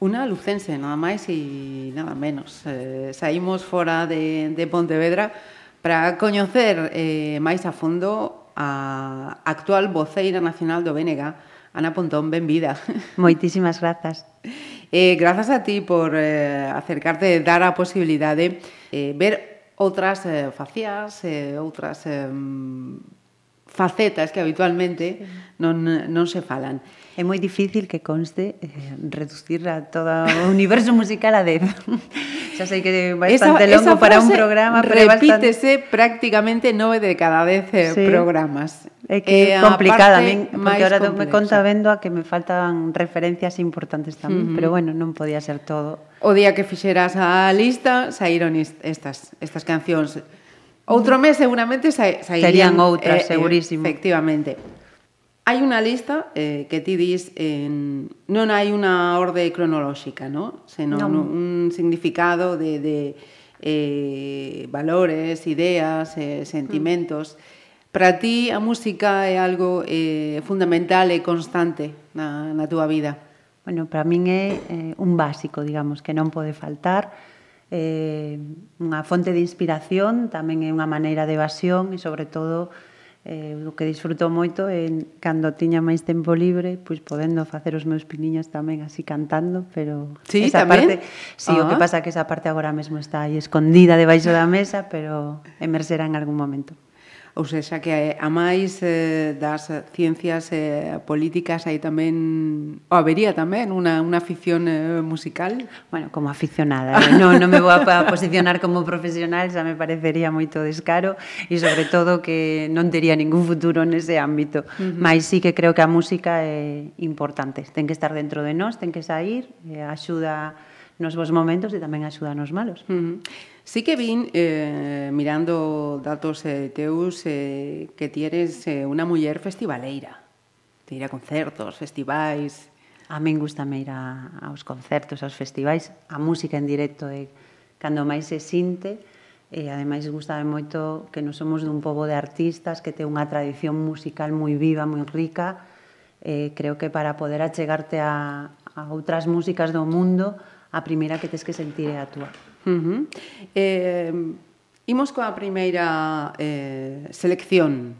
Una lucense, nada máis e nada menos. Eh, saímos fora de, de Pontevedra para coñecer eh, máis a fondo a actual voceira nacional do BNG, Ana Pontón, benvida. Moitísimas grazas. Eh, grazas a ti por eh, acercarte e dar a posibilidade de eh, ver outras eh, facías, eh, outras eh, facetas que habitualmente non, non se falan é moi difícil que conste eh, reducir a todo o universo musical a 10. Xa sei que é bastante esa, longo esa para un programa, pero repítese bastante... prácticamente nove de cada 10 eh, sí. programas. É que é eh, complicada, a min, porque ahora complexa. me conta vendo a que me faltan referencias importantes tamén, uh -huh. pero bueno, non podía ser todo. O día que fixeras a lista, saíron estas estas cancións. Outro mes seguramente sa, sairían Serían outras, eh, eh segurísimo. Efectivamente. Hai unha lista eh, que ti dis, en... non hai unha orde cronolóxica, no? senón non. un significado de, de eh, valores, ideas, eh, sentimentos. Mm. Para ti a música é algo eh, fundamental e constante na, na túa vida? Bueno, para min é eh, un básico, digamos, que non pode faltar. Eh, unha fonte de inspiración, tamén é unha maneira de evasión e, sobre todo, Eh, o que disfruto moito é cando tiña máis tempo libre, pois podendo facer os meus piniños tamén así cantando, pero sí, esa tamén? parte, sí, uh -huh. o que ah. pasa é que esa parte agora mesmo está aí escondida debaixo da mesa, pero emerxerá en algún momento. Ou seja, que a máis eh, das ciencias eh, políticas hai tamén, ou habería tamén, unha, unha afición eh, musical? Bueno, como aficionada, eh? non no me vou a posicionar como profesional, xa me parecería moito descaro, e sobre todo que non tería ningún futuro nese ámbito. Uh -huh. Mas sí que creo que a música é importante, ten que estar dentro de nós, ten que sair, eh, axuda nos bons momentos e tamén axuda nos malos. Uh -huh. Sí que vin, eh, mirando datos eh, teus, eh, que ti eres eh, unha muller festivaleira. Te ir a concertos, festivais... A min gustame ir a, aos concertos, aos festivais, a música en directo é cando máis se sinte, e ademais gustame moito que non somos dun pobo de artistas que ten unha tradición musical moi viva, moi rica, eh, creo que para poder achegarte a, a outras músicas do mundo a primeira que tes que sentir é a túa. Uh -huh. eh, imos coa primeira eh, selección.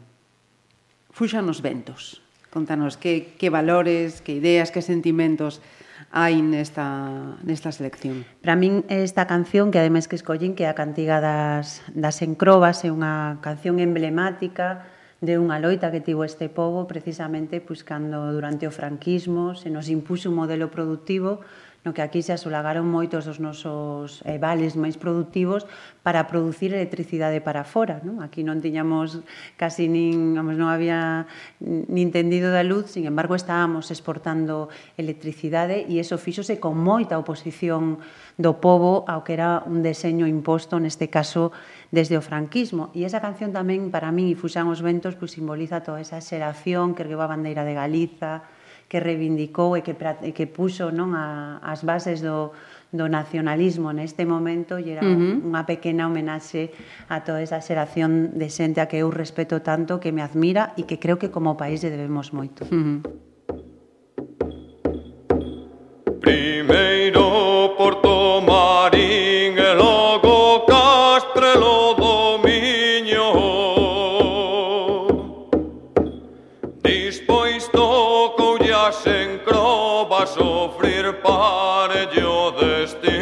Fuxan os ventos. Contanos que, que valores, que ideas, que sentimentos hai nesta, nesta selección? Para min esta canción que ademais que escollín que é a cantiga das, das encrobas é unha canción emblemática de unha loita que tivo este povo precisamente pois, cando durante o franquismo se nos impuxo un modelo productivo no que aquí se asolagaron moitos dos nosos eh, vales máis productivos para producir electricidade para fora. Non? Aquí non tiñamos casi nin, vamos, non había nin tendido da luz, sin embargo estábamos exportando electricidade e eso fíxose con moita oposición do povo ao que era un deseño imposto, neste caso, desde o franquismo. E esa canción tamén, para min, e Fuxan os Ventos, pois, simboliza toda esa xeración que ergueu a bandeira de Galiza, que reivindicou e que, e que puxo non a, as bases do, do nacionalismo neste momento e era uh -huh. unha pequena homenaxe a toda esa xeración de xente a que eu respeto tanto, que me admira e que creo que como país lle debemos moito. Uh -huh. Primeiro Porto Marín e logo este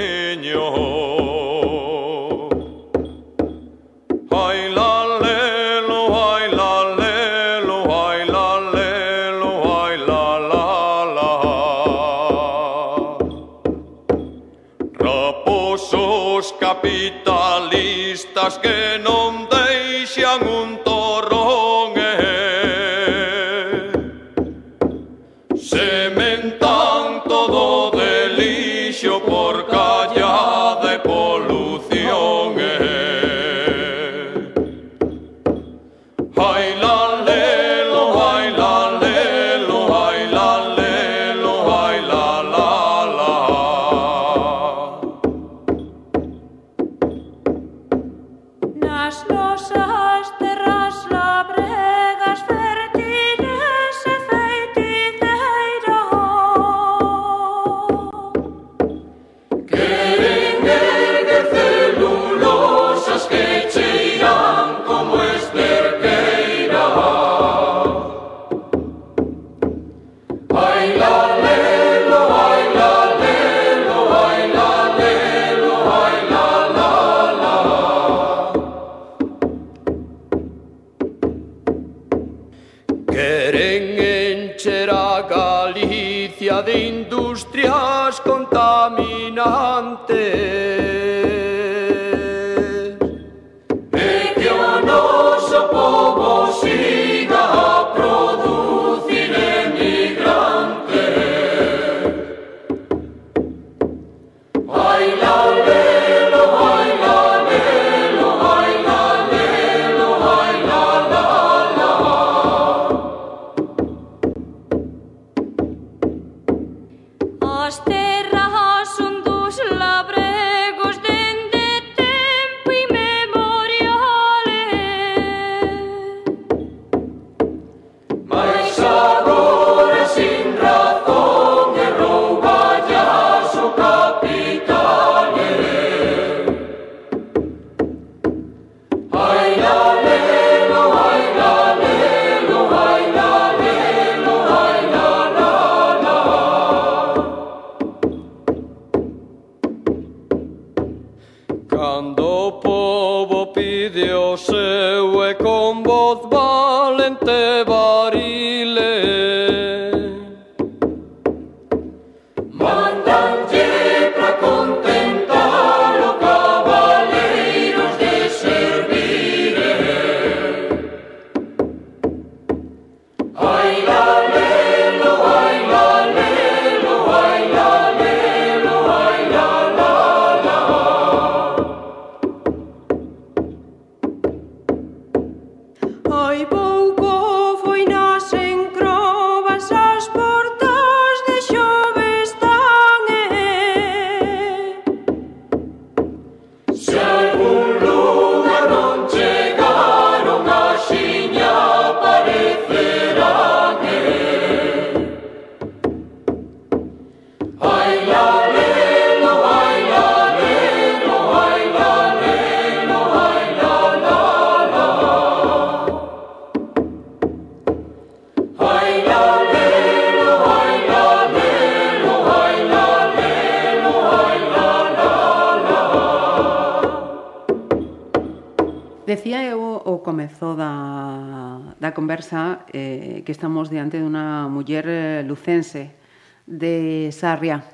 Sarria,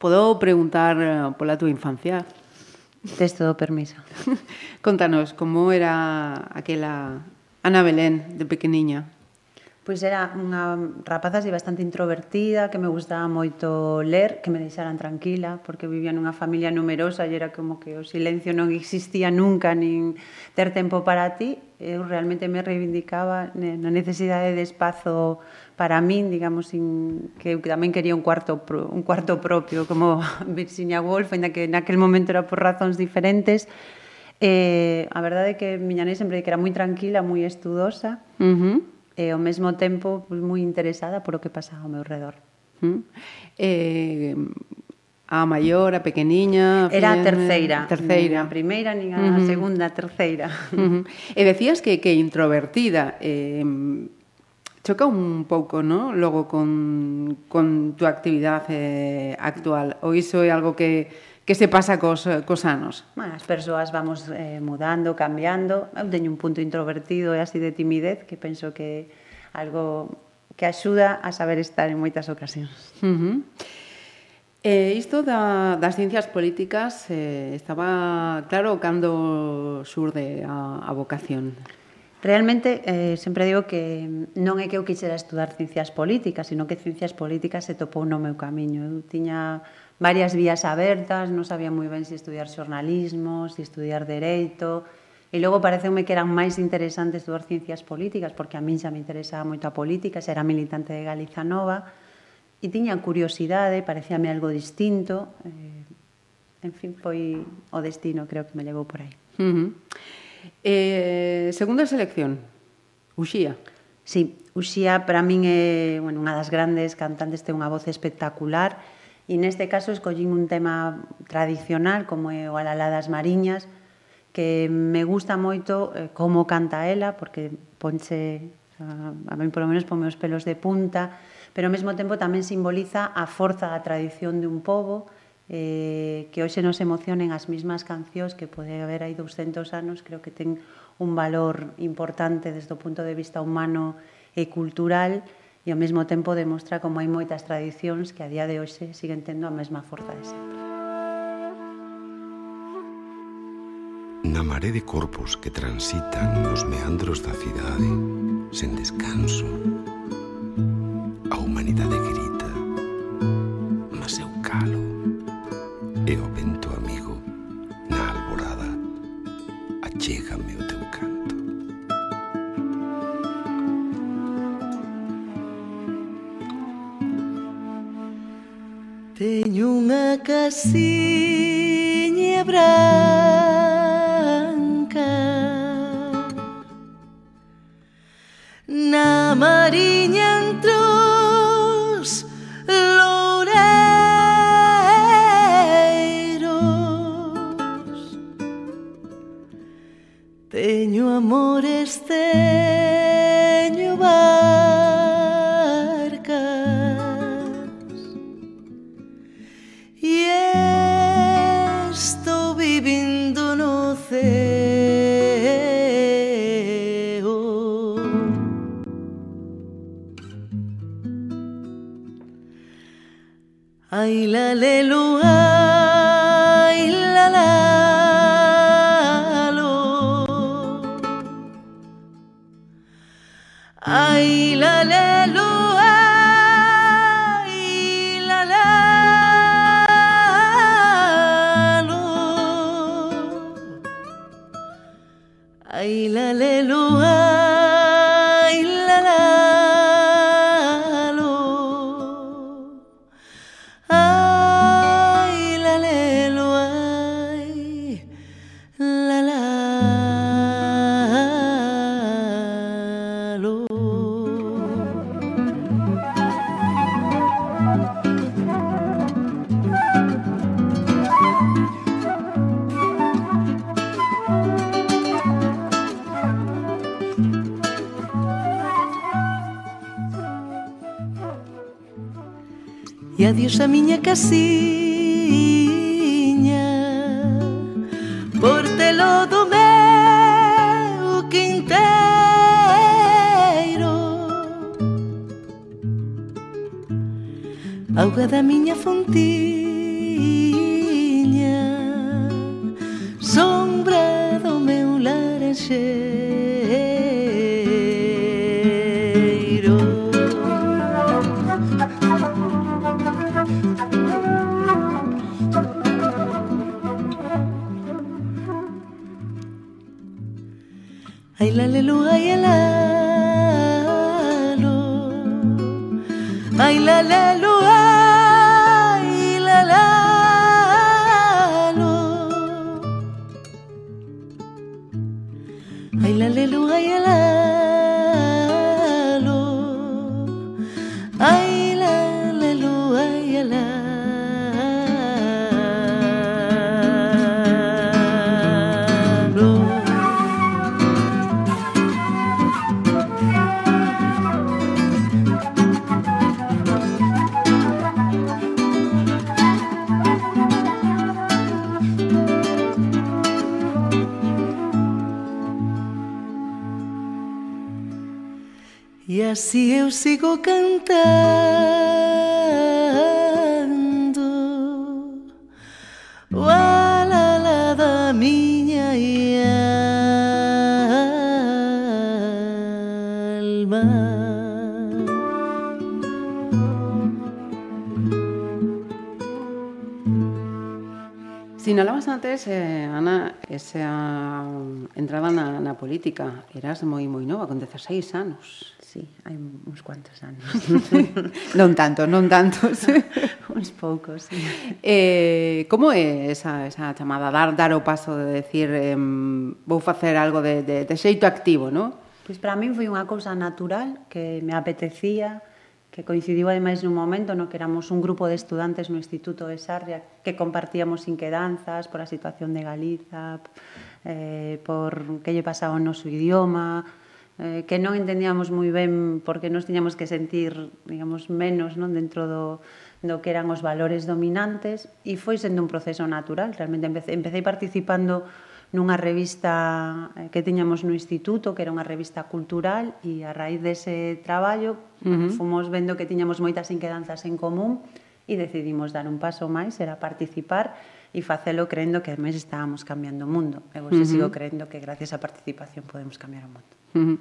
podo preguntar eh, pola túa infancia? Tes todo permiso. Contanos, como era aquela Ana Belén de pequeniña? Pois era unha rapaza así bastante introvertida, que me gustaba moito ler, que me deixaran tranquila, porque vivía nunha familia numerosa e era como que o silencio non existía nunca, nin ter tempo para ti. Eu realmente me reivindicaba na necesidade de espazo para min, digamos, in, que eu tamén quería un cuarto pro, un cuarto propio como Virginia Woolf, aínda que naquel momento era por razóns diferentes. Eh, a verdade é que miña nai sempre que era moi tranquila, moi estudosa, uh -huh. e ao mesmo tempo moi interesada por o que pasaba ao meu redor. Uh -huh. Eh, a maior, a pequeniña... Era a terceira. Terceira. Nin a primeira, nin a uh -huh. segunda, a terceira. Uh -huh. E decías que, que introvertida. Eh, choca un pouco, ¿no? Logo con, con tu actividade eh, actual. Ou iso é algo que, que se pasa cos, eh, cos anos? As persoas vamos eh, mudando, cambiando. Eu teño un punto introvertido e así de timidez que penso que algo que axuda a saber estar en moitas ocasións. Uh -huh. Eh, isto da, das ciencias políticas eh, estaba claro cando surde a, a vocación? Realmente, eh, sempre digo que non é que eu quixera estudar ciencias políticas, sino que ciencias políticas se topou no meu camiño. Eu tiña varias vías abertas, non sabía moi ben se estudiar xornalismo, se estudiar dereito, e logo pareceume que eran máis interesantes estudar ciencias políticas, porque a min xa me interesaba moito a política, xa era militante de Galiza Nova, e tiña curiosidade, parecíame algo distinto, eh, en fin, foi o destino, creo que me levou por aí. Uh -huh. Eh, segunda selección, Uxía. Sí, Uxía para min é bueno, unha das grandes cantantes, ten unha voz espectacular e neste caso escollín un tema tradicional como é o Alalá das Mariñas que me gusta moito eh, como canta ela porque ponche a mí polo menos ponme os pelos de punta pero ao mesmo tempo tamén simboliza a forza da tradición de un pobo eh, que hoxe nos emocionen as mesmas cancións que pode haber aí 200 anos, creo que ten un valor importante desde o punto de vista humano e cultural e ao mesmo tempo demostra como hai moitas tradicións que a día de hoxe siguen tendo a mesma forza de sempre. Na maré de corpos que transitan nos meandros da cidade sen descanso a humanidade grita. eu vento amigo na alvorada, achega-me o teu canto. Tenho uma casinha eu sigo cantando o alala da minha alma. Sinalabas antes, eh, Ana, esa mm, entrada na, na política. Eras moi moi nova, con 16 anos hai uns cuantos anos. non tanto, non tantos. uns poucos. Sí. Eh, como é esa, esa chamada dar dar o paso de decir eh, vou facer algo de, de, de xeito activo, non? Pois para min foi unha cousa natural que me apetecía, que coincidiu ademais nun momento no que éramos un grupo de estudantes no Instituto de Sarria que compartíamos inquedanzas por a situación de Galiza, eh, por que lle pasaba o noso idioma, eh, que non entendíamos moi ben porque nos tiñamos que sentir, digamos, menos non dentro do, do que eran os valores dominantes e foi sendo un proceso natural. Realmente empecé, empecé participando nunha revista eh, que tiñamos no instituto, que era unha revista cultural, e a raíz dese traballo uh -huh. fomos vendo que tiñamos moitas inquedanzas en común e decidimos dar un paso máis, era participar e facelo creendo que ademais estábamos cambiando o mundo. Eu uh -huh. sigo creendo que gracias á participación podemos cambiar o mundo. Uh -huh.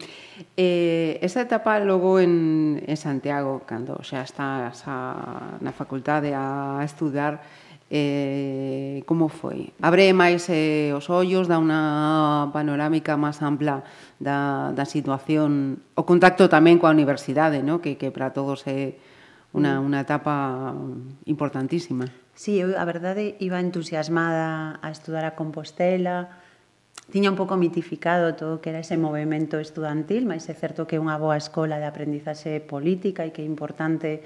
eh, esta etapa logo en, en Santiago, cando xa estás a, na facultade a estudar, eh, como foi? Abre máis eh, os ollos, dá unha panorámica máis ampla da, da situación, o contacto tamén coa universidade, no? que, que para todos é unha, mm. unha etapa importantísima. Sí, eu, a verdade, iba entusiasmada a estudar a Compostela, tiña un pouco mitificado todo que era ese movimento estudantil, mas é certo que é unha boa escola de aprendizaxe política e que é importante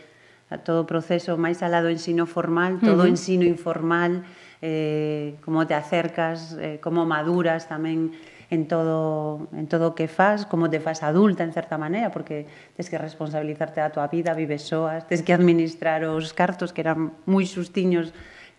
a todo o proceso máis alá do ensino formal, todo o uh -huh. ensino informal, eh, como te acercas, eh, como maduras tamén en todo en todo o que faz, como te faz adulta en certa maneira, porque tens que responsabilizarte da tua vida, vives soas, tens que administrar os cartos que eran moi sustiños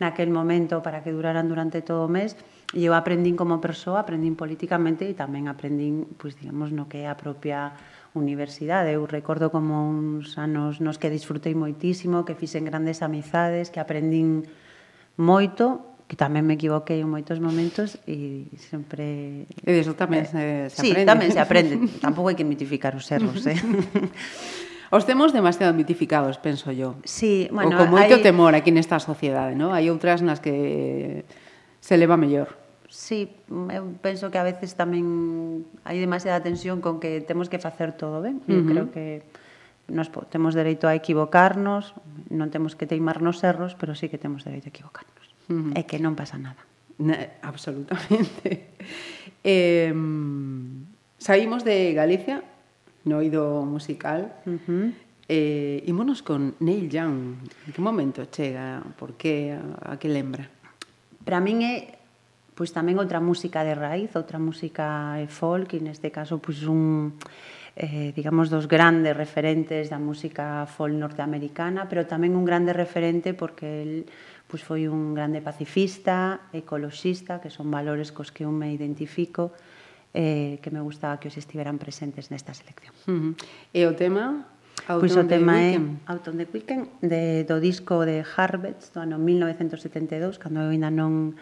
naquel momento para que duraran durante todo o mes e eu aprendín como persoa, aprendín políticamente e tamén aprendín, pois digamos, no que é a propia universidade. Eu recordo como uns anos nos que disfrutei moitísimo, que fixen grandes amizades, que aprendín moito que tamén me equivoquei en moitos momentos e sempre... E diso tamén se, se sí, aprende. Sí, tamén se aprende. Tampouco hai que mitificar os erros, eh? Os temos demasiado mitificados, penso yo. Sí, bueno, o con moito hai... temor aquí nesta sociedade, non? Hai outras nas que se leva mellor. Sí, eu penso que a veces tamén hai demasiada tensión con que temos que facer todo ben. Eu uh -huh. creo que nos temos dereito a equivocarnos, non temos que teimar nos erros, pero sí que temos dereito a equivocarnos uh -huh. e que non pasa nada. Na, absolutamente. eh, saímos de Galicia, no oído musical, uh -huh. eh, ímonos con Neil Young. En que momento chega? Por que? A, a que lembra? Para min é pois tamén outra música de raíz, outra música folk, e neste caso pois un eh, digamos, dos grandes referentes da música folk norteamericana, pero tamén un grande referente porque el pues, foi un grande pacifista, ecoloxista, que son valores cos que eu me identifico, eh, que me gustaba que os estiveran presentes nesta selección. Uh -huh. E o tema? Auton pois o tema é Out the Weekend de, do disco de Harvest do ano 1972 cando eu ainda non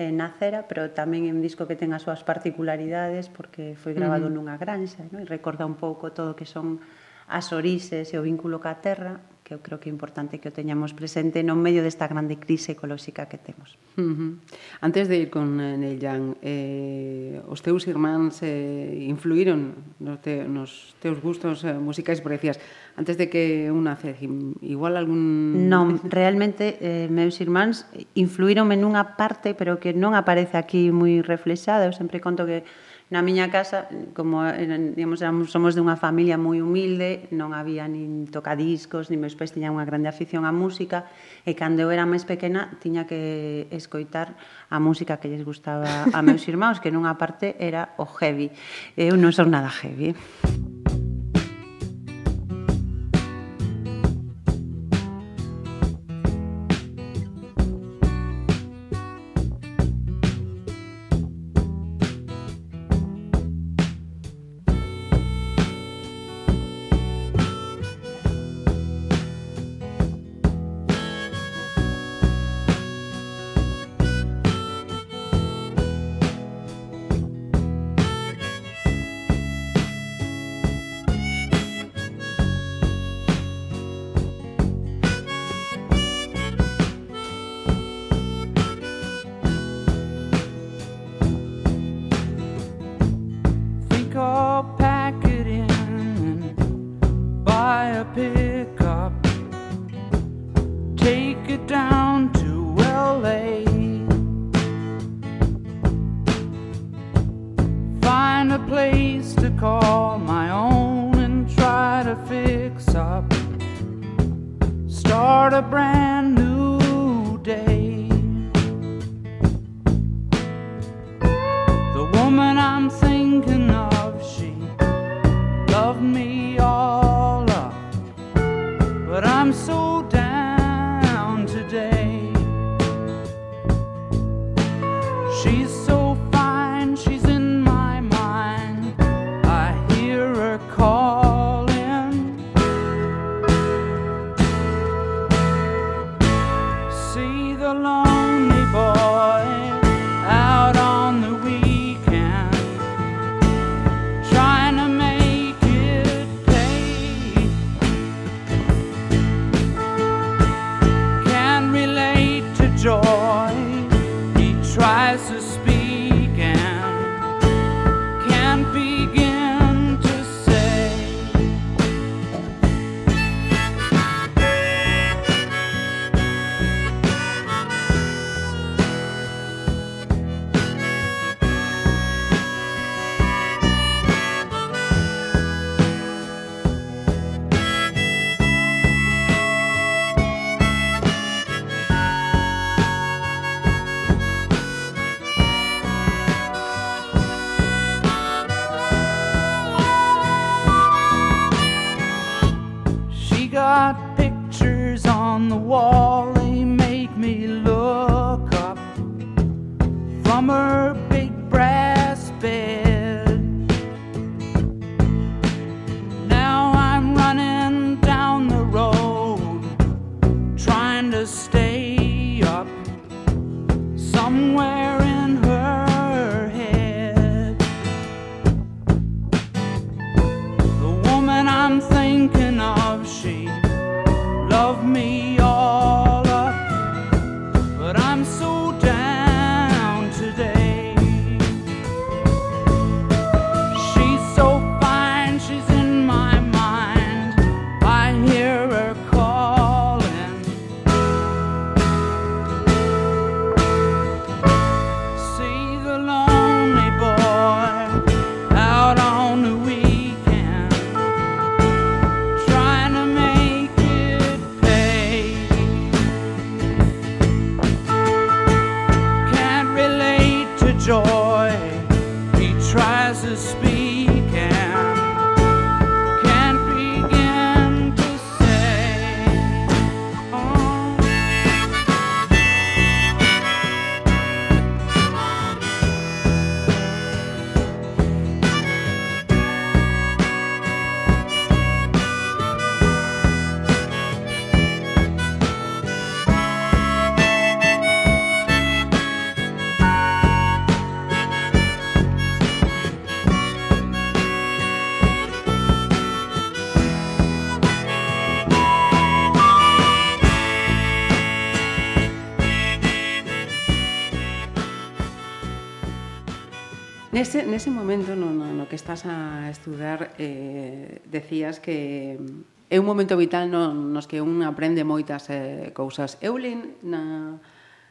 eh, na Cera, pero tamén é un disco que ten as súas particularidades porque foi grabado uh -huh. nunha granxa, no? e recorda un pouco todo o que son as orixes e o vínculo ca terra, que eu creo que é importante que o teñamos presente no medio desta grande crise ecolóxica que temos. Uh -huh. Antes de ir con Neillan, eh, os teus irmáns eh, influíron nos, te, nos teus gustos eh, musicais, porque decías, antes de que unha nace, igual algún... Non, realmente eh, meus irmáns influíronme nunha parte, pero que non aparece aquí moi reflexada, eu sempre conto que Na miña casa, como eh, digamos, éramos, somos dunha familia moi humilde, non había nin tocadiscos, nin meus pais tiñan unha grande afición á música, e cando eu era máis pequena tiña que escoitar a música que lles gustaba a meus irmãos, que nunha parte era o heavy. Eu non son nada heavy. nese momento no, no, no que estás a estudar eh, decías que é un momento vital no, nos que un aprende moitas eh, cousas. Eu lin na,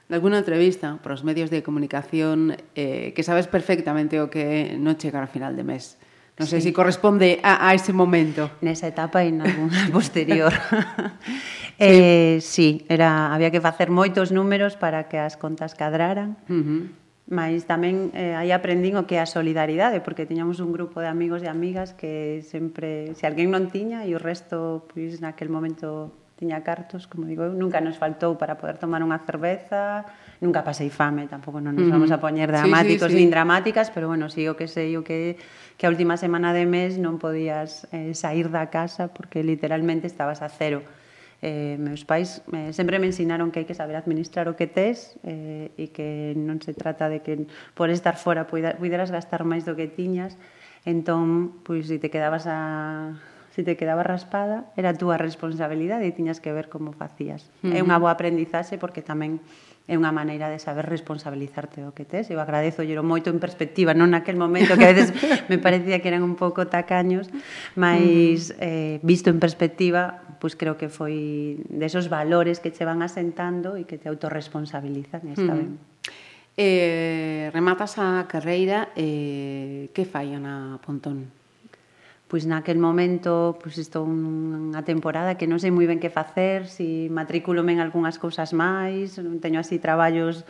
nalgúna entrevista para os medios de comunicación eh, que sabes perfectamente o que non chegar a final de mes. Non sei sí. se si corresponde a, a ese momento. Nesa etapa e nalgúna posterior. sí. Eh, sí, era, había que facer moitos números para que as contas cadraran. Uh -huh. Mas tamén eh, aí aprendín o que é a solidaridade, porque tiñamos un grupo de amigos e amigas que sempre, se alguén non tiña e o resto, pois naquel momento tiña cartos, como digo eu, nunca nos faltou para poder tomar unha cerveza, nunca pasei fame, tampouco non nos vamos a poñer dramáticos sí, sí, sí. nin dramáticas, pero bueno, sí, o que sei o que que a última semana de mes non podías eh, sair da casa porque literalmente estabas a cero eh, meus pais eh, sempre me ensinaron que hai que saber administrar o que tes eh, e que non se trata de que por estar fora puderas gastar máis do que tiñas entón, pois, se te quedabas a se te quedaba raspada, era a túa responsabilidade e tiñas que ver como facías. Uh -huh. É unha boa aprendizaxe porque tamén é unha maneira de saber responsabilizarte do que tes. Eu agradezo llero moito en perspectiva, non naquel momento que a veces me parecía que eran un pouco tacaños, mas eh, visto en perspectiva, pois creo que foi desos valores que che van asentando e que te autorresponsabilizan, está mm. ben. Eh, rematas a carreira, eh, que fai Ana Pontón? pois naquel momento pois estou unha temporada que non sei moi ben que facer, si matricúlome en algunhas cousas máis, non teño así traballos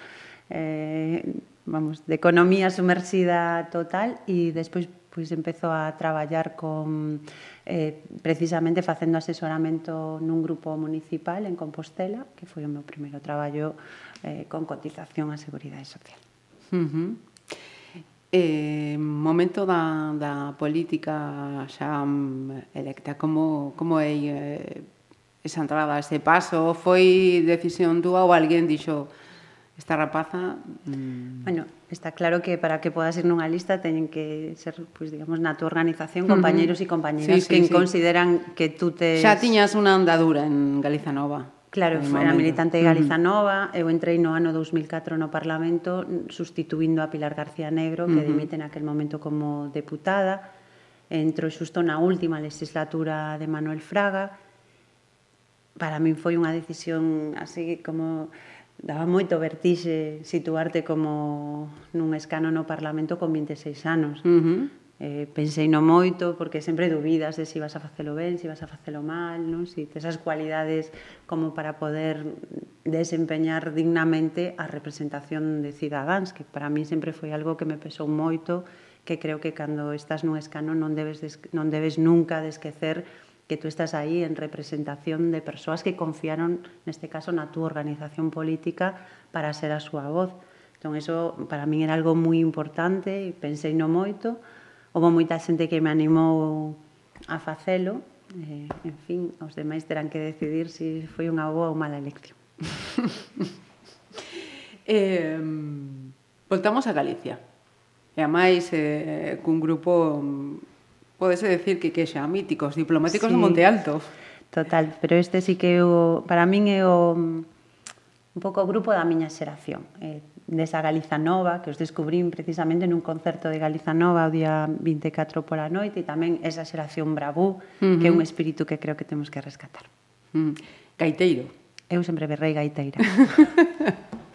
eh, vamos, de economía sumersida total e despois pois empezo a traballar con eh, precisamente facendo asesoramento nun grupo municipal en Compostela, que foi o meu primeiro traballo eh, con cotización á Seguridade Social. Uh -huh. Eh, momento da, da política xa mm, electa, como, como é eh, esa entrada, ese paso? Foi decisión túa ou alguén dixo esta rapaza... Mm... Bueno, está claro que para que podas ir nunha lista teñen que ser, pues, digamos, na túa organización compañeros uh -huh. e compañeras sí, sí, que sí. consideran que tú te... Xa tiñas unha andadura en Galiza Nova. Claro, no era militante galiza nova, eh, eu entrei no ano 2004 no Parlamento sustituindo a Pilar García Negro, que uh -huh. dimite naquel momento como deputada, entro xusto na última legislatura de Manuel Fraga. Para min foi unha decisión así como daba moito vertixe situarte como nun escano no Parlamento con 26 anos. Uh -huh. Eh, pensei no moito, porque sempre dubidas de se si vas a facelo ben, se si vas a facelo mal, non? Si tes as cualidades como para poder desempeñar dignamente a representación de cidadáns, que para mí sempre foi algo que me pesou moito, que creo que cando estás nun escano non debes, des, non debes nunca de esquecer que tú estás aí en representación de persoas que confiaron, neste caso, na túa organización política para ser a súa voz. Entón, eso para min era algo moi importante e pensei no moito, Houve moita xente que me animou a facelo, eh, en fin, os demais terán que decidir se si foi unha boa ou mala elección. eh, voltamos a Galicia. E a máis, eh, cun grupo, podese decir que que xa míticos, diplomáticos sí, do Monte Alto. Total, pero este sí que o, para min é o un pouco o grupo da miña xeración, eh, desa Galiza Nova, que os descubrín precisamente nun concerto de Galiza Nova o día 24 pola noite, e tamén esa xeración bravú, uh -huh. que é un espírito que creo que temos que rescatar. Mm. Gaiteiro. Eu sempre berrei gaiteira.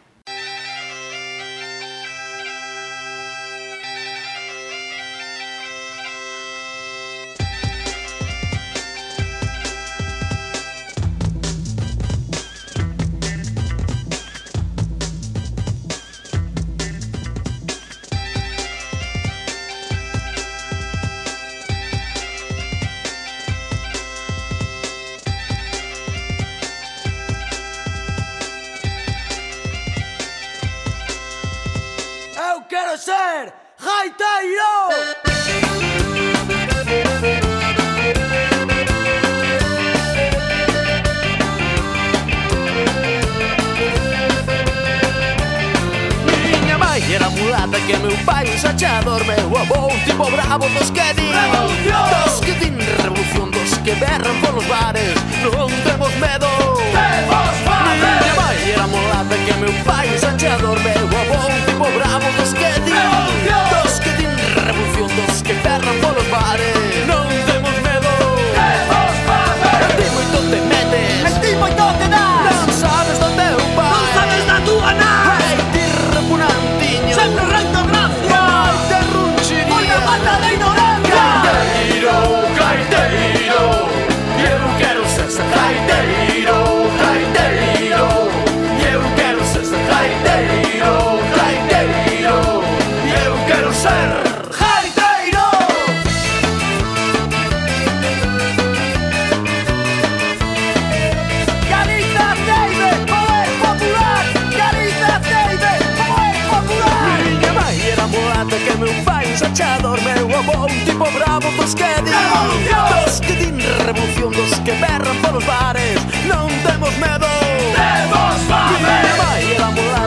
enorme Hubo un tipo bravo dos que din Dos que din revolución Dos que berran polos bares Non temos medo Temos fame Viva e a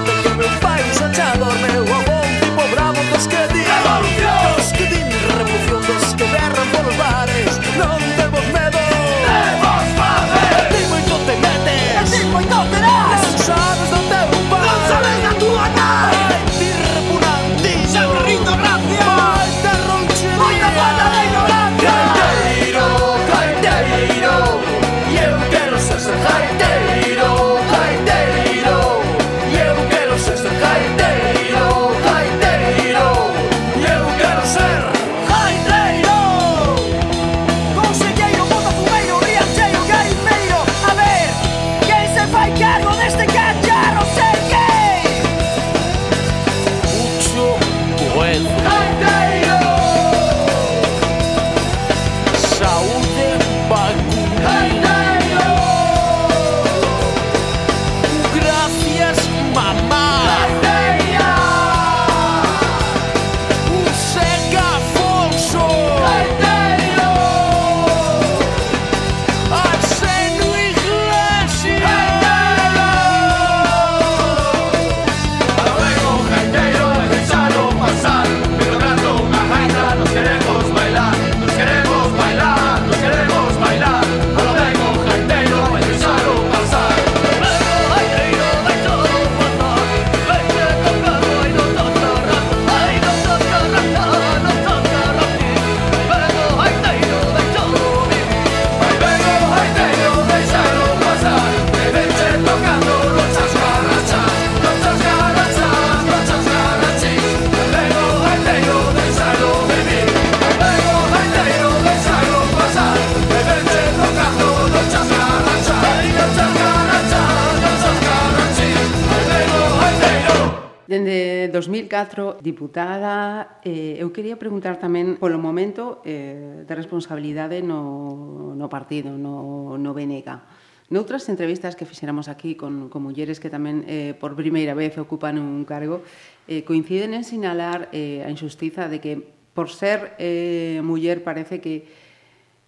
2004, diputada, eh, eu quería preguntar tamén polo momento eh, de responsabilidade no, no partido, no, no BNG. Noutras entrevistas que fixéramos aquí con, con mulleres que tamén eh, por primeira vez ocupan un cargo, eh, coinciden en sinalar eh, a injustiza de que por ser eh, muller parece que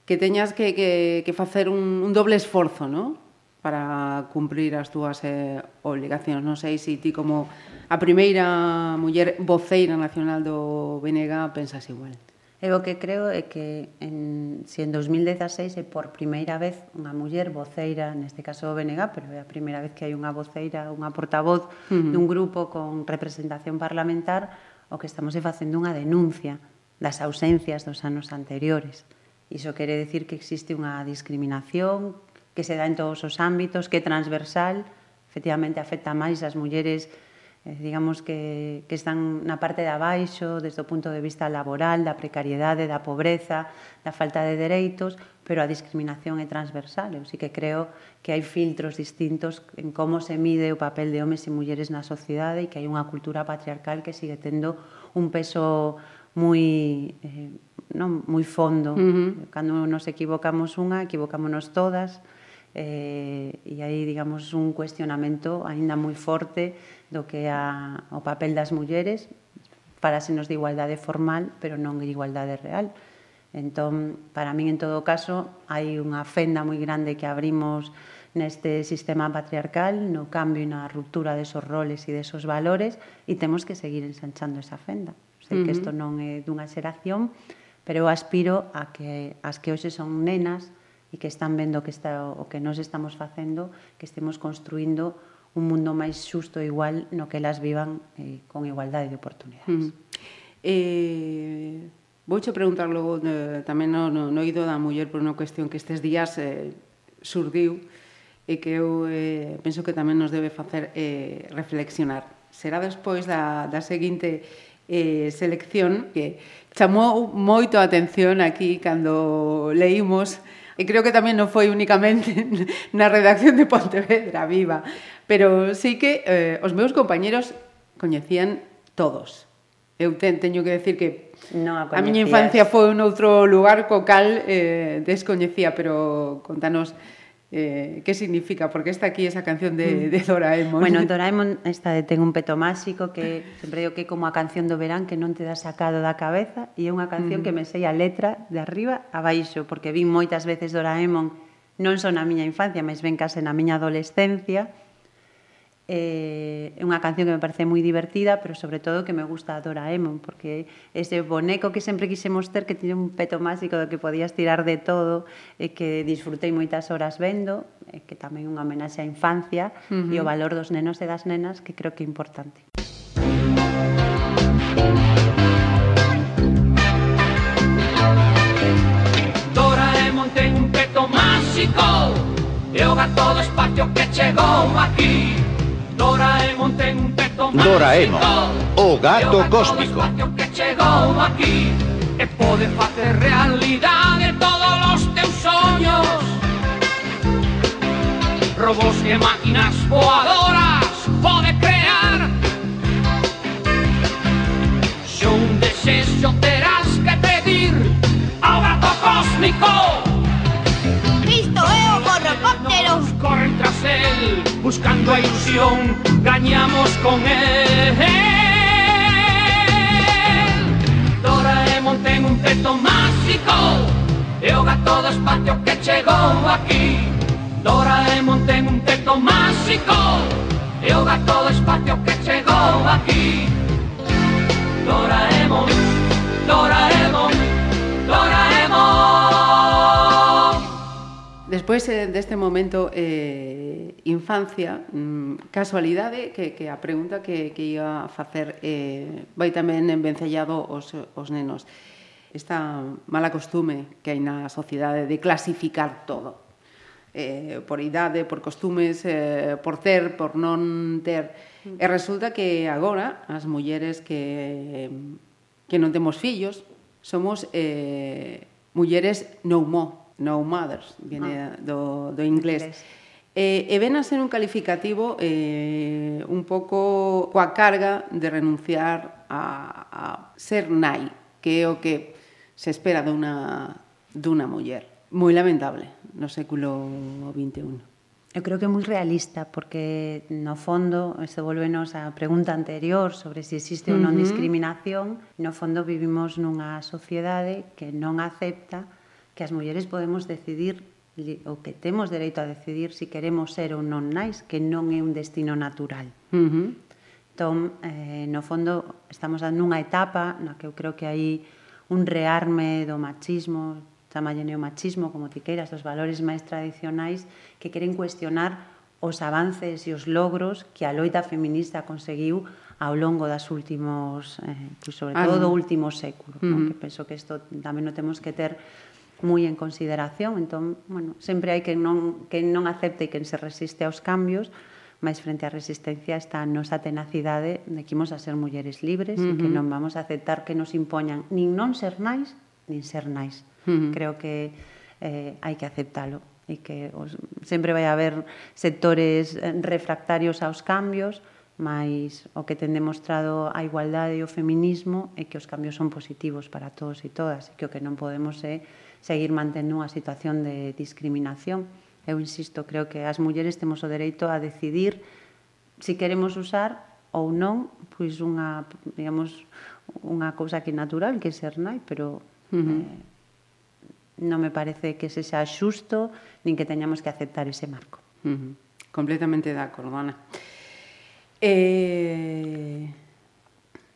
que teñas que, que, que facer un, un doble esforzo, non? para cumprir as túas eh, obligacións. Non sei se ti como a primeira muller voceira nacional do BNG pensas igual. Eu o que creo é que en, se si en 2016 é por primeira vez unha muller voceira, neste caso o BNG, pero é a primeira vez que hai unha voceira, unha portavoz uh -huh. dun grupo con representación parlamentar, o que estamos é facendo unha denuncia das ausencias dos anos anteriores. Iso quere decir que existe unha discriminación que se dá en todos os ámbitos, que é transversal, efectivamente afecta máis as mulleres eh, digamos que, que están na parte de abaixo, desde o punto de vista laboral, da precariedade, da pobreza, da falta de dereitos, pero a discriminación é transversal. Eu sí que creo que hai filtros distintos en como se mide o papel de homes e mulleres na sociedade e que hai unha cultura patriarcal que sigue tendo un peso moi eh, non moi fondo. Uh -huh. Cando nos equivocamos unha, equivocámonos todas eh, e aí, digamos, un cuestionamento aínda moi forte do que a, o papel das mulleres falásenos de igualdade formal, pero non de igualdade real. Entón, para min, en todo caso, hai unha fenda moi grande que abrimos neste sistema patriarcal, no cambio e na ruptura desos roles e desos valores, e temos que seguir ensanchando esa fenda. Sei uh -huh. que isto non é dunha xeración, pero eu aspiro a que as que hoxe son nenas, e que están vendo que está, o que nós estamos facendo, que estemos construindo un mundo máis xusto e igual no que elas vivan eh, con igualdade de oportunidades. Mm. Eh, vouche preguntar logo eh, tamén no, no, no ido da muller por unha cuestión que estes días eh, surdiu e que eu eh, penso que tamén nos debe facer eh, reflexionar. Será despois da, da seguinte eh, selección que chamou moito a atención aquí cando leímos E creo que tamén non foi únicamente na redacción de Pontevedra Viva, pero sí que eh, os meus compañeros coñecían todos. Eu ten, teño que decir que no a, a miña infancia foi un outro lugar co cal eh, descoñecía, pero contanos Eh, que significa? Porque está aquí esa canción de, mm. de Doraemon. Bueno, Doraemon está de Ten un peto máxico que sempre digo que é como a canción do verán que non te dá sacado da cabeza e é unha canción mm. que me sei a letra de arriba a baixo porque vi moitas veces Doraemon non son na miña infancia, mas ben case na miña adolescencia Eh, é unha canción que me parece moi divertida, pero sobre todo que me gusta a Doraemon, porque ese boneco que sempre quisemos ter, que tiene un peto máxico do que podías tirar de todo, e que disfrutei moitas horas vendo, e que tamén unha homenaxe á infancia uh -huh. e o valor dos nenos e das nenas, que creo que é importante. Doraemon ten un peto máxico E o gato do espacio que chegou aquí Doraemon ten un peto máxico Doraemon, o gato cósmico. Que chegou aquí E pode facer realidade todos os teus soños Robos e máquinas voadoras pode crear. Se un desexo terás que pedir ao gato cósmico. Isto é o tras él, buscando a ilusión, gañamos con él. Doraemon ten un teto máxico, e o gato do espacio que chegou aquí. Doraemon ten un teto máxico, e o gato do espacio que chegou aquí. Despois eh, deste momento eh, infancia, mm, casualidade que, que a pregunta que, que ia facer eh, vai tamén envencellado os, os nenos. Esta mala costume que hai na sociedade de clasificar todo. Eh, por idade, por costumes, eh, por ter, por non ter. E resulta que agora as mulleres que, que non temos fillos somos eh, mulleres no mo No Mothers, viene ah. do, do inglés. inglés. Eh, e ven a ser un calificativo eh, un pouco coa carga de renunciar a, a ser nai, que é o que se espera dunha, dunha muller. Moi lamentable no século XXI. Eu creo que é moi realista, porque no fondo, se volvenos á pregunta anterior sobre se si existe ou non discriminación, no fondo vivimos nunha sociedade que non acepta que as mulleres podemos decidir ou que temos dereito a decidir se si queremos ser ou non nais, que non é un destino natural. Uh -huh. Entón, eh, no fondo, estamos nunha etapa na que eu creo que hai un rearme do machismo, chamalle neomachismo, como ti queiras, dos valores máis tradicionais que queren cuestionar os avances e os logros que a loita feminista conseguiu ao longo das últimos, eh, sobre todo ah, no. do último século, uh -huh. no? que penso que isto tamén non temos que ter moi en consideración, entón, bueno, sempre hai que non, que non acepte e quen se resiste aos cambios, máis frente á resistencia está a nosa tenacidade de que imos a ser mulleres libres uh -huh. e que non vamos a aceptar que nos impoñan nin non ser nais, nin ser nais. Uh -huh. Creo que eh, hai que aceptalo e que os, sempre vai haber sectores eh, refractarios aos cambios, mas o que ten demostrado a igualdade e o feminismo é que os cambios son positivos para todos e todas e que o que non podemos é eh, seguir mantendo unha situación de discriminación. Eu insisto, creo que as mulleres temos o dereito a decidir se si queremos usar ou non, pois unha, digamos, unha cousa que é natural que ser nai, pero uh -huh. eh, non me parece que se xa xusto nin que teñamos que aceptar ese marco. Uh -huh. Completamente de acordo, Ana. Eh...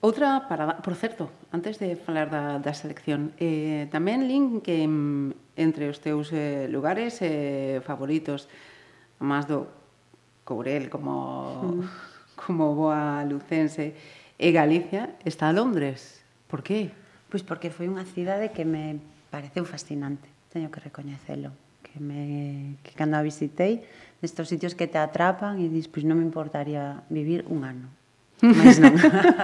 Outra parada, por certo, antes de falar da, da selección, eh, tamén link que mm, entre os teus eh, lugares eh, favoritos, a máis do Courel como, mm. como boa lucense, e Galicia está Londres. Por qué? Pois porque foi unha cidade que me pareceu fascinante, teño que recoñecelo que me que cando a visitei, destos sitios que te atrapan e dis, pois non me importaría vivir un ano mas non.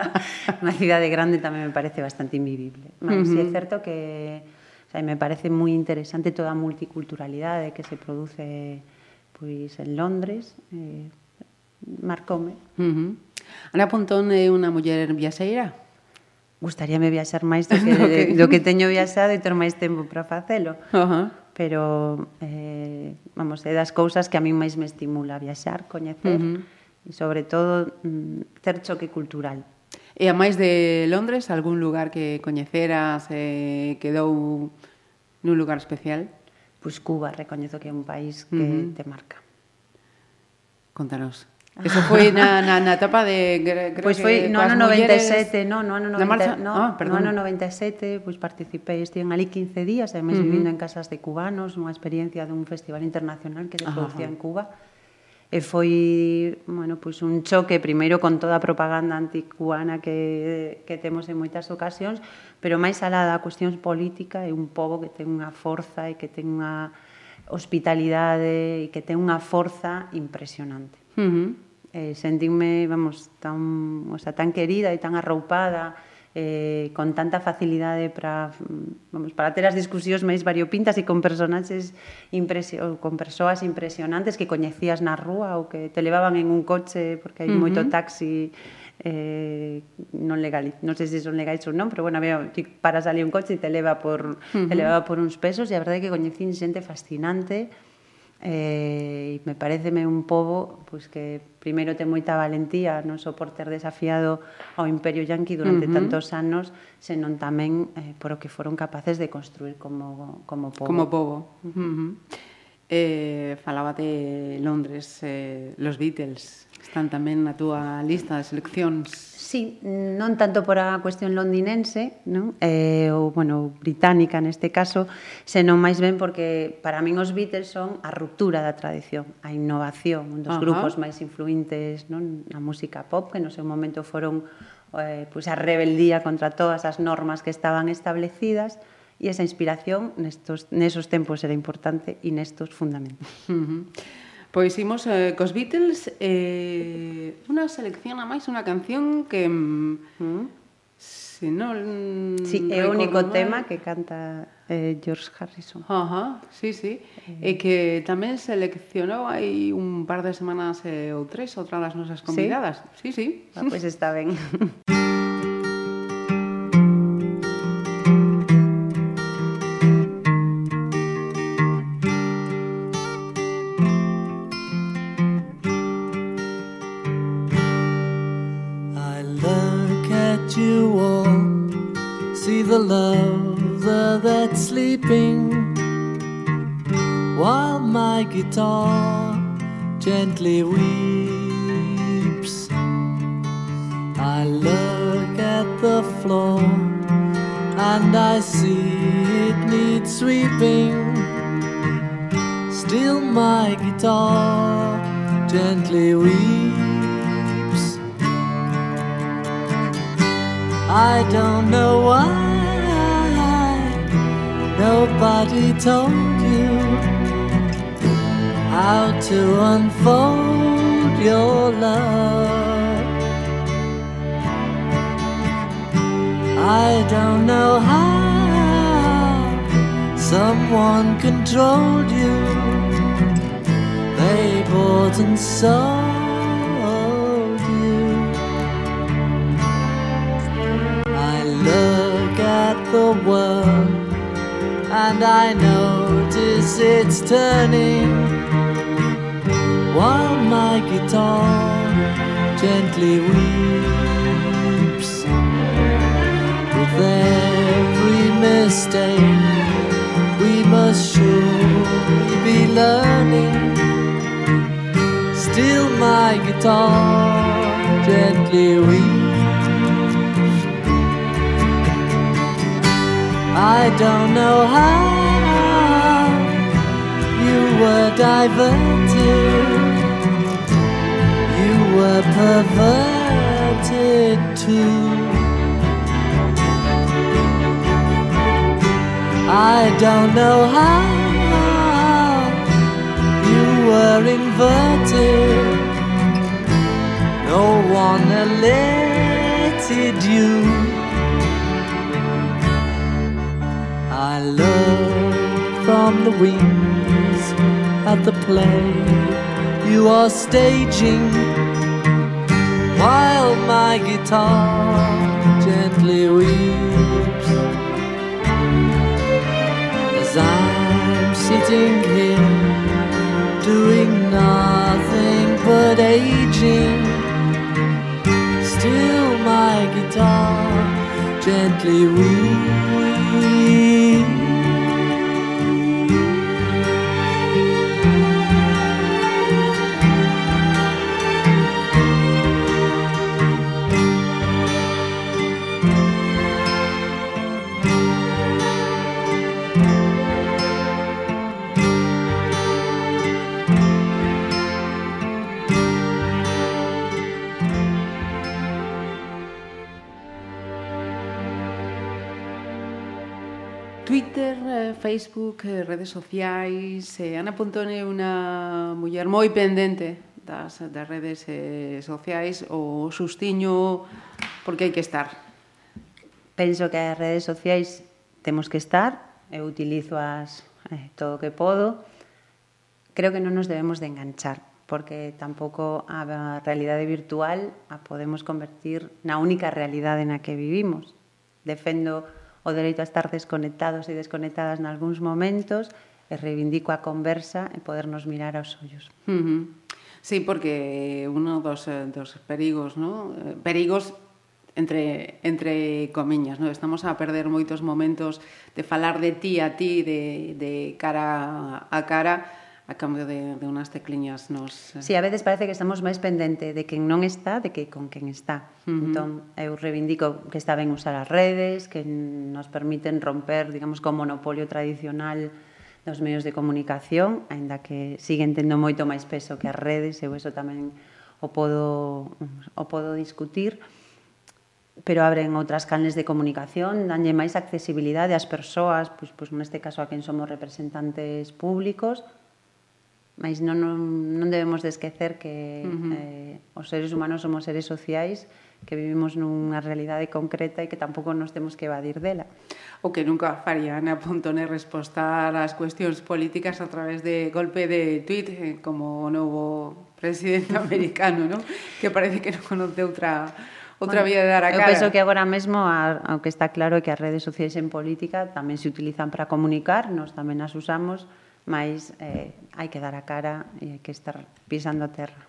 Unha cidade grande tamén me parece bastante invivible. Mas uh -huh. é certo que o sea, me parece moi interesante toda a multiculturalidade que se produce pois en Londres, eh, marcome. Uh -huh. Ana Pontón eh, é unha muller viaxeira? Gustaríame viaxar máis do que, okay. do que teño viaxado e ter máis tempo para facelo. Uh -huh. Pero, eh, vamos, é das cousas que a mí máis me estimula viaxar, coñecer. Uh -huh e sobre todo mm, ter choque cultural. E a máis de Londres, algún lugar que coñeceras e eh, quedou nun lugar especial? Pois Cuba, recoñezo que é un país que uh -huh. te marca. Contanos. Eso foi na, na, na etapa de... Creo pois foi no ano 97, mulleres... no, no ano 90, marcha... no, ah, no ano 97, pois participei, estive ali 15 días, ademais uh -huh. vivindo en casas de cubanos, unha experiencia dun festival internacional que se producía uh -huh. en Cuba, E foi bueno, pois un choque primeiro con toda a propaganda anticuana que, que temos en moitas ocasións, pero máis alá da cuestión política é un pobo que ten unha forza e que ten unha hospitalidade e que ten unha forza impresionante. Uh -huh. eh, sentime, vamos, tan, o sea, tan querida e tan arroupada eh, con tanta facilidade para vamos para ter as discusións máis variopintas e con personaxes impresio, ou con persoas impresionantes que coñecías na rúa ou que te levaban en un coche porque hai uh -huh. moito taxi eh, non legal, non sei se son legais ou non, pero bueno, veo, ti paras ali un coche e te leva por uh -huh. te leva por uns pesos e a verdade é que coñecín xente fascinante Eh, me pareceme un pobo pois que primeiro ten moita valentía non só por ter desafiado ao Imperio Yanqui durante uh -huh. tantos anos senón tamén eh, por o que foron capaces de construir como, como pobo como pobo uh -huh. eh, falaba de Londres eh, los Beatles Están tamén na túa lista de seleccións. Sí, non tanto por a cuestión londinense, non? Eh, ou, bueno, británica neste caso, senón máis ben porque para min os Beatles son a ruptura da tradición, a innovación, un dos uh -huh. grupos máis influentes non? na música pop, que no seu momento foron eh, pois pues, a rebeldía contra todas as normas que estaban establecidas, e esa inspiración nestos, nesos tempos era importante e nestos fundamentos. Uh -huh. Pois imos eh, cos Beatles eh, unha selección a máis, unha canción que... Mm, se non sí, é o único mal. tema que canta eh, George Harrison. Ajá, sí, sí. Eh. E que tamén seleccionou hai un par de semanas eh, ou tres outra das nosas convidadas. Sí, sí. sí. Ah, pois pues está ben. guitar gently weeps. I look at the floor and I see it needs sweeping. Still, my guitar gently weeps. I don't know why nobody told to unfold your love. I don't know how someone controlled you. They bought and sold you. I look at the world and I notice it's turning while my guitar gently weeps. With every mistake, we must surely be learning. Still, my guitar gently weeps. I don't know how you were diverted, were perverted too. I don't know how you were inverted. No one alerted you. I look from the wings at the play you are staging while my guitar gently weeps as I'm sitting here doing nothing but aging. Still, my guitar gently weeps. Twitter, eh, Facebook, eh, redes sociais. Eh, Ana Pontone é unha muller moi pendente das, das redes sociais. O sustiño, porque hai que estar? Penso que as redes sociais temos que estar. Eu utilizo as eh, todo o que podo. Creo que non nos debemos de enganchar porque tampouco a realidade virtual a podemos convertir na única realidade na que vivimos. Defendo o dereito a estar desconectados e desconectadas nalgúns momentos e reivindico a conversa e podernos mirar aos ollos. Uh -huh. Sí, porque uno dos, eh, dos perigos, ¿no? Eh, perigos entre, entre comiñas, ¿no? estamos a perder moitos momentos de falar de ti a ti, de, de cara a cara, a cambio de, de unas tecliñas nos... Eh. Sí, a veces parece que estamos máis pendente de quen non está de que con quen está. Uh -huh. Entón, eu reivindico que está ben usar as redes, que nos permiten romper, digamos, co monopolio tradicional dos medios de comunicación, aínda que siguen tendo moito máis peso que as redes, eu eso tamén o podo, o podo discutir, pero abren outras canles de comunicación, danlle máis accesibilidade ás persoas, pois, pois neste caso a quen somos representantes públicos, mas non, non, non debemos de esquecer que uh -huh. eh, os seres humanos somos seres sociais que vivimos nunha realidade concreta e que tampouco nos temos que evadir dela. O que nunca faría Ana Pontón é respostar ás cuestións políticas a través de golpe de tweet eh, como o novo presidente americano, ¿no? que parece que non conoce outra outra bueno, vía de dar a cara. Eu penso que agora mesmo, ao que está claro que as redes sociais en política tamén se utilizan para comunicar, nos tamén as usamos, mas eh, hai que dar a cara e hai que estar pisando a terra.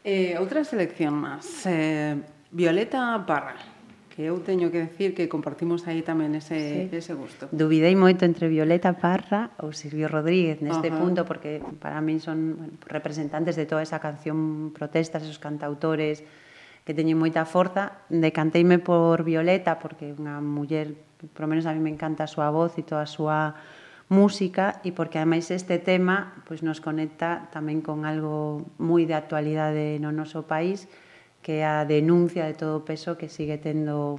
Eh, outra selección máis. Eh, Violeta Parra, que eu teño que decir que compartimos aí tamén ese, sí. ese gusto. Duvidei moito entre Violeta Parra ou Silvio Rodríguez neste Ajá. punto, porque para min son bueno, representantes de toda esa canción protestas, esos cantautores que teñen moita forza. Decanteime por Violeta, porque é unha muller, por menos a mí me encanta a súa voz e toda a súa música e porque ademais este tema pois nos conecta tamén con algo moi de actualidade no noso país que é a denuncia de todo o peso que sigue tendo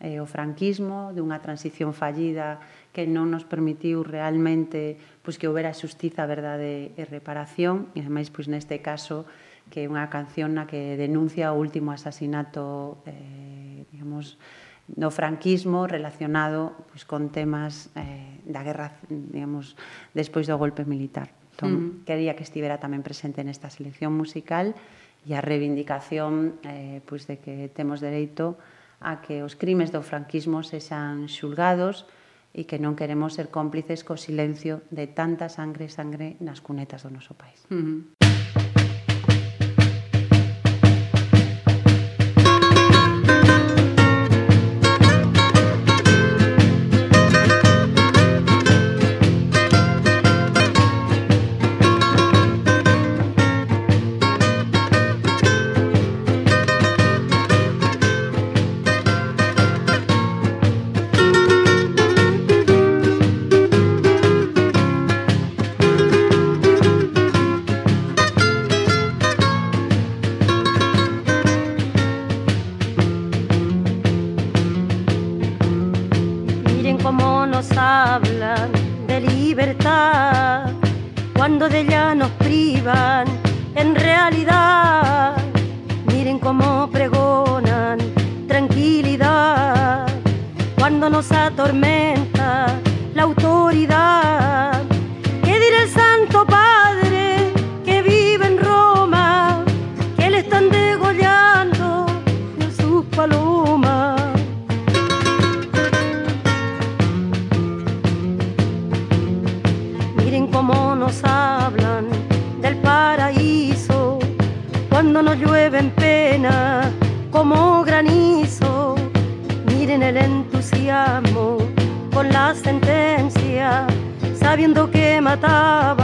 eh, o franquismo, dunha transición fallida que non nos permitiu realmente pois que houbera xustiza, verdade e reparación. E ademais pois neste caso que é unha canción na que denuncia o último asasinato eh, digamos, no franquismo relacionado pois, con temas eh, da guerra, digamos, despois do golpe militar. Entón, uh -huh. quería que estivera tamén presente nesta selección musical e a reivindicación eh, pois de que temos dereito a que os crimes do franquismo sexan xulgados e que non queremos ser cómplices co silencio de tanta sangre e sangre nas cunetas do noso país. Uh -huh. sabiendo que mataba.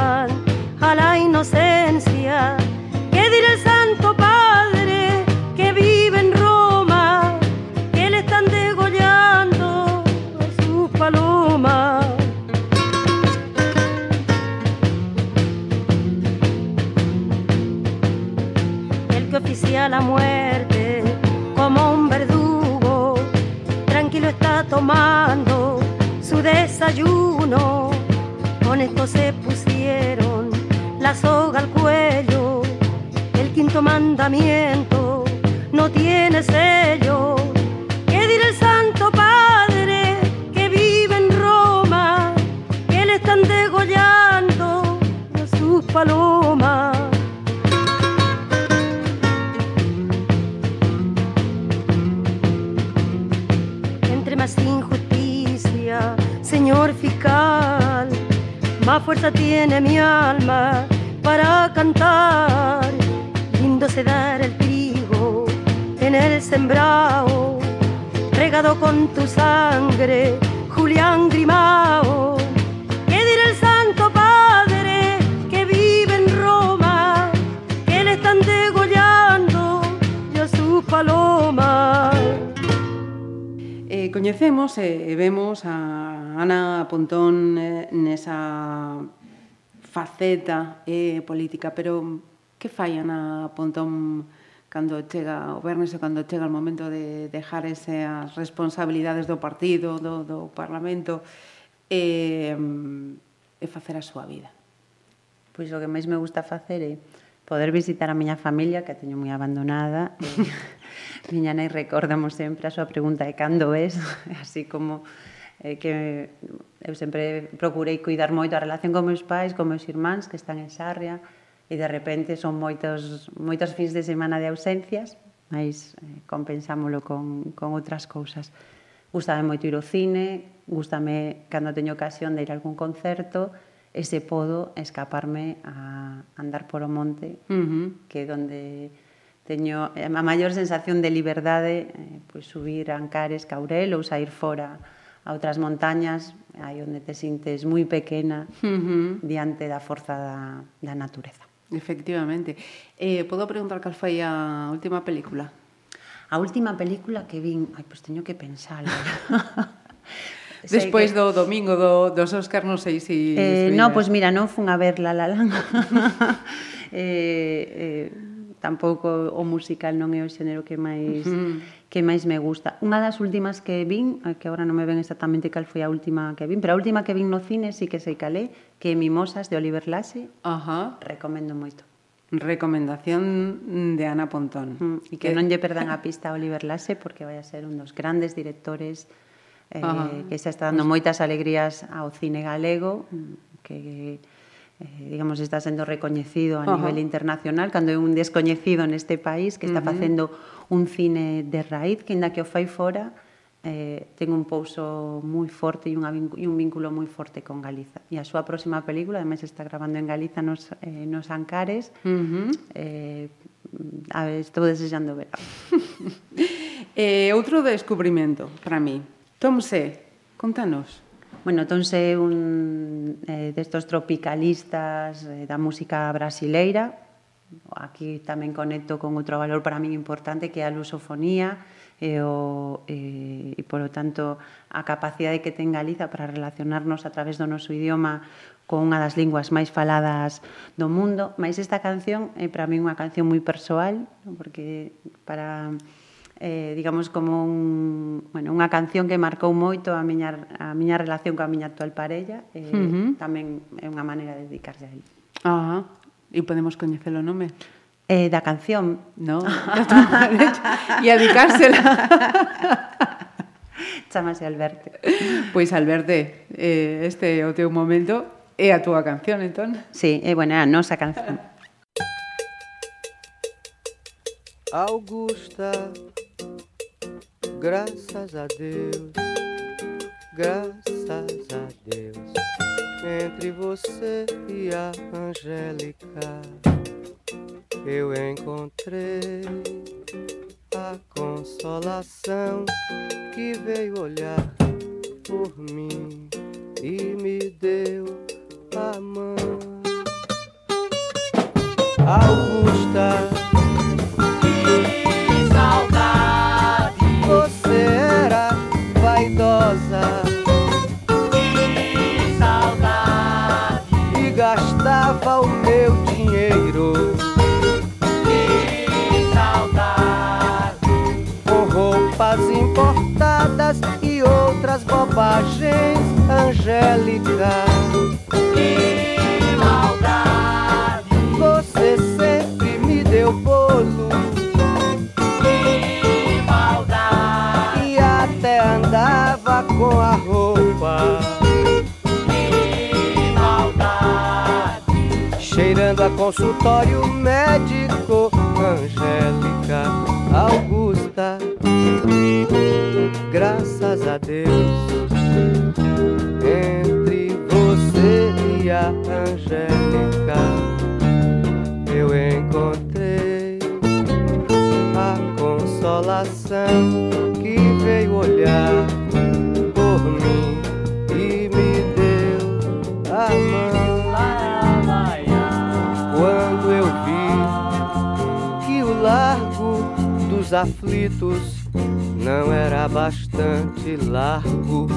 política, pero que fai Ana Pontón cando chega o Bernes e cando chega o momento de dejar ese, as responsabilidades do partido, do, do Parlamento, e, e facer a súa vida? Pois o que máis me gusta facer é poder visitar a miña familia, que a teño moi abandonada, e miña nai recordamos sempre a súa pregunta de cando es, así como eh, que eu sempre procurei cuidar moito a relación con meus pais, con meus irmáns que están en Sarria, e de repente son moitos, moitos fins de semana de ausencias, mas eh, compensámolo con, con outras cousas. Gustame moito ir ao cine, gustame cando teño ocasión de ir a algún concerto, e se podo escaparme a andar por o monte, uh -huh. que é onde teño a maior sensación de liberdade, eh, pois subir a Ancares, Caurel ou sair fora a outras montañas, aí onde te sintes moi pequena uh -huh. diante da forza da, da natureza. Efectivamente. Eh, podo preguntar cal foi a última película? A última película que vin... Ai, pois teño que pensalo. Despois que... do domingo do, dos Óscar, non sei eh, se... Eh, non, pois pues mira, non fun a ver La La Land. eh, eh, tampouco o musical non é o xénero que máis... Uh -huh que máis me gusta. Unha das últimas que vin, que agora non me ven exactamente cal foi a última que vin, pero a última que vin no cine sí que sei calé, que é Mimosas de Oliver Lasse. Ajá. Recomendo moito. Recomendación de Ana Pontón. Mm, e que, que non lle perdan a pista a Oliver Lasse porque vai a ser un dos grandes directores eh, Ajá. que xa está dando moitas alegrías ao cine galego, mm, que eh, digamos, está sendo recoñecido a uh -huh. nivel internacional cando é un descoñecido neste país que está uh -huh. facendo un cine de raíz que inda que o fai fora eh, ten un pouso moi forte e, unha, e un vínculo moi forte con Galiza. E a súa próxima película, ademais, está grabando en Galiza nos, eh, nos Ancares. Uh -huh. eh, a ver, estou desexando ver. eh, outro descubrimento para mí. Tom C, contanos. Bueno, entón é un eh, destos tropicalistas eh, da música brasileira. Aquí tamén conecto con outro valor para min importante que é a lusofonía e, o, e, e polo tanto, a capacidade que ten Galiza para relacionarnos a través do noso idioma con unha das linguas máis faladas do mundo, mas esta canción é para min unha canción moi persoal, porque para eh, digamos como un, bueno, unha canción que marcou moito a miña, a miña relación coa miña actual parella e eh, uh -huh. tamén é unha maneira de dedicarse a él. Ah, e podemos coñecer o nome? Eh, da canción. No. E a dedicársela. Chamase Alberto. Pois Alberto, eh, este é o teu momento É a túa canción, entón? Sí, é, bueno, é a nosa canción. Augusta graças a Deus, graças a Deus, entre você e a Angélica, eu encontrei a consolação que veio olhar por mim e me deu a mão. Augusta. Angélica. que maldade, Você sempre me deu bolo. Que maldade, e até andava com a roupa, que maldade, cheirando a consultório médico, Angélica Augusta. Graças a Deus, entre você e a Angélica, eu encontrei a consolação que veio olhar por mim e me deu a mão. Quando eu vi que o largo dos aflitos não era bastante largo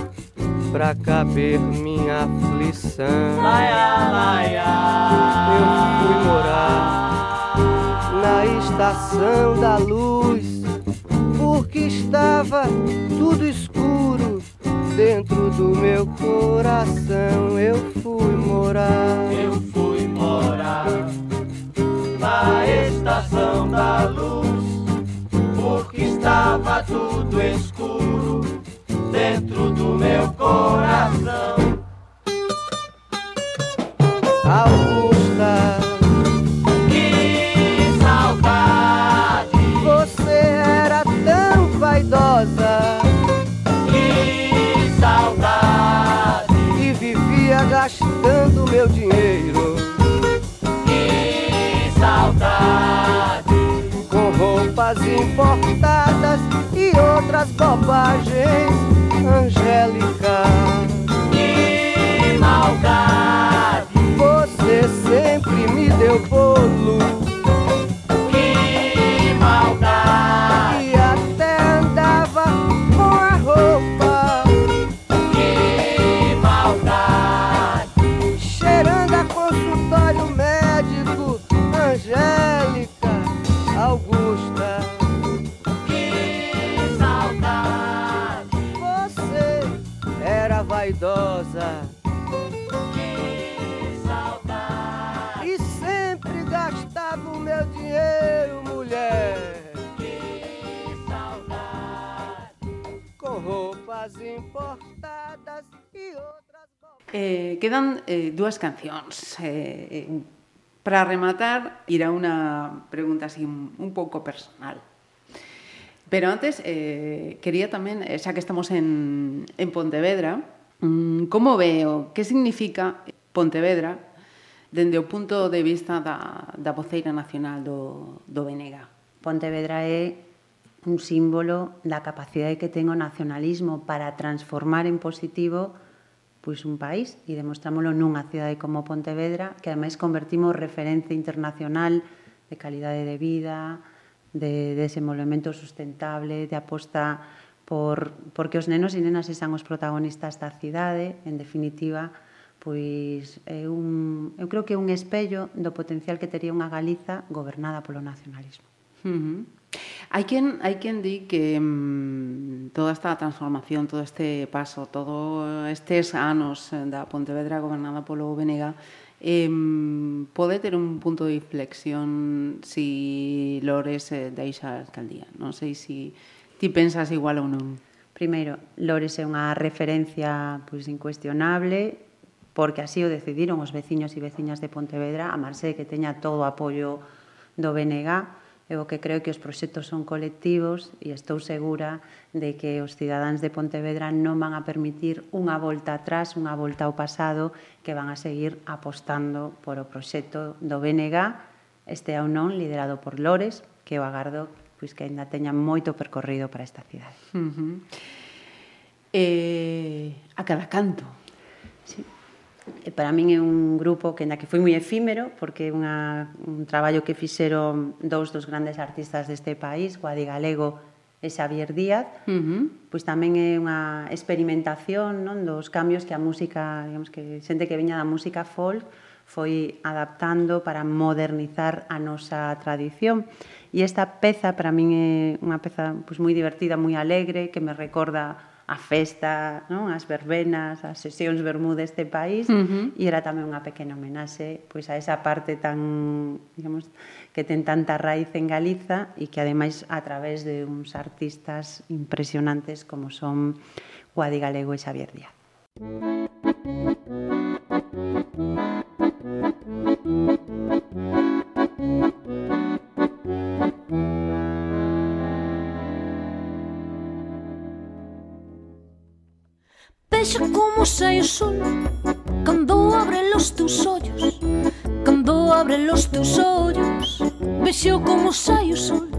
pra caber minha aflição. laia, laia, Eu fui morar na estação da luz, porque estava tudo escuro dentro do meu coração. Eu fui morar eu fui morar. na estação da luz, porque estava tudo escuro dentro do meu coração. Augusta, Que saudade, você era tão vaidosa. Que saudade, e vivia gastando meu dinheiro. Que saudade, com roupas importadas e outras bobagens. Angélica, que maldade, importadas e outras... Eh, quedan eh, dúas cancións. Eh, eh, para rematar, irá unha pregunta así un pouco personal. Pero antes, eh, quería tamén, eh, xa que estamos en, en Pontevedra, mm, como veo, que significa Pontevedra dende o punto de vista da, da voceira nacional do, do BNG? Pontevedra é un símbolo da capacidade que ten o nacionalismo para transformar en positivo pois un país e demostrámolo nunha cidade como Pontevedra, que ademais convertimos referencia internacional de calidade de vida, de desenvolvemento sustentable, de aposta por porque os nenos e nenas sexan os protagonistas da cidade, en definitiva, pois é un, eu creo que é un espello do potencial que tería unha Galiza gobernada polo nacionalismo. Uh -huh. Hai quen, hai quen di que mmm, toda esta transformación, todo este paso, todo estes anos da Pontevedra gobernada polo BNG eh, pode ter un punto de inflexión si Lores eh, deixa a alcaldía. Non sei se si ti pensas igual ou non. Primeiro, Lores é unha referencia pois, incuestionable porque así o decidiron os veciños e veciñas de Pontevedra, a Marse que teña todo o apoio do BNG, Eu que creo que os proxectos son colectivos e estou segura de que os cidadáns de Pontevedra non van a permitir unha volta atrás, unha volta ao pasado, que van a seguir apostando por o proxecto do BNG, este ou non, liderado por Lores, que eu agardo pois que aínda teña moito percorrido para esta cidade. Uh -huh. eh, a cada canto. Sí e para min é un grupo que na que foi moi efímero porque é unha, un traballo que fixeron dous dos grandes artistas deste país, Guadi Galego e Xavier Díaz, uh -huh. pois tamén é unha experimentación non dos cambios que a música, digamos que xente que veña da música folk foi adaptando para modernizar a nosa tradición. E esta peza para min é unha peza pois, moi divertida, moi alegre, que me recorda a festa, non? as verbenas, as sesións vermú deste país, uh -huh. e era tamén unha pequena homenaxe pois a esa parte tan, digamos, que ten tanta raíz en Galiza e que ademais a través de uns artistas impresionantes como son Guadi Galego e Xavier Díaz. Música Vexa como sai o sol Cando abre los teus ollos Cando abre los teus ollos Vexo como sai o sol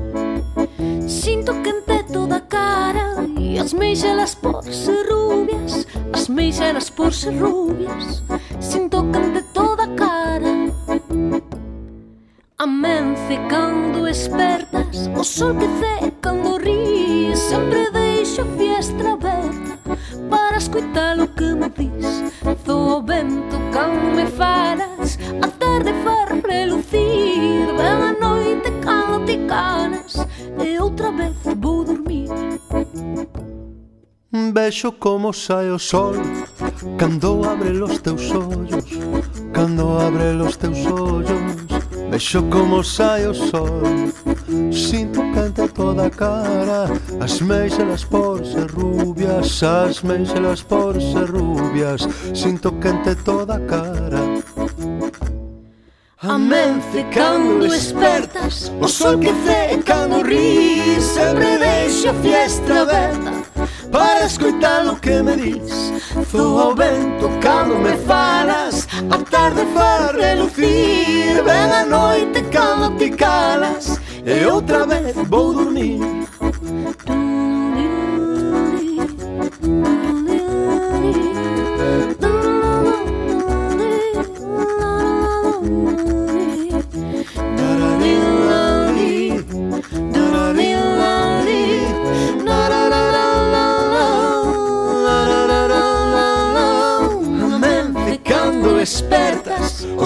Sinto quente toda a cara E as meixelas por ser rubias As meixelas por ser rubias. Sinto quente toda a cara Amence cando espertas O sol que ce cando ríes Sempre deixo fiestra aberta escoitar o que me dis Do vento cando me falas A tarde far relucir. Ben a noite cando te canas E outra vez vou dormir Vexo como sai o sol Cando abre os teus ollos Cando abre os teus ollos Vexo como sai o sol Sinto toda cara As meixelas por ser rubias As meixelas por ser rubias Sinto quente toda a cara. Amence cando espertas O sol que cee cando rí Sempre deixo a fiestra aberta Para escoitar o que me dis Zoa o vento cando me falas A tarde fa relucir Ven a noite cando ti calas. Eh, e outra vez vou dormir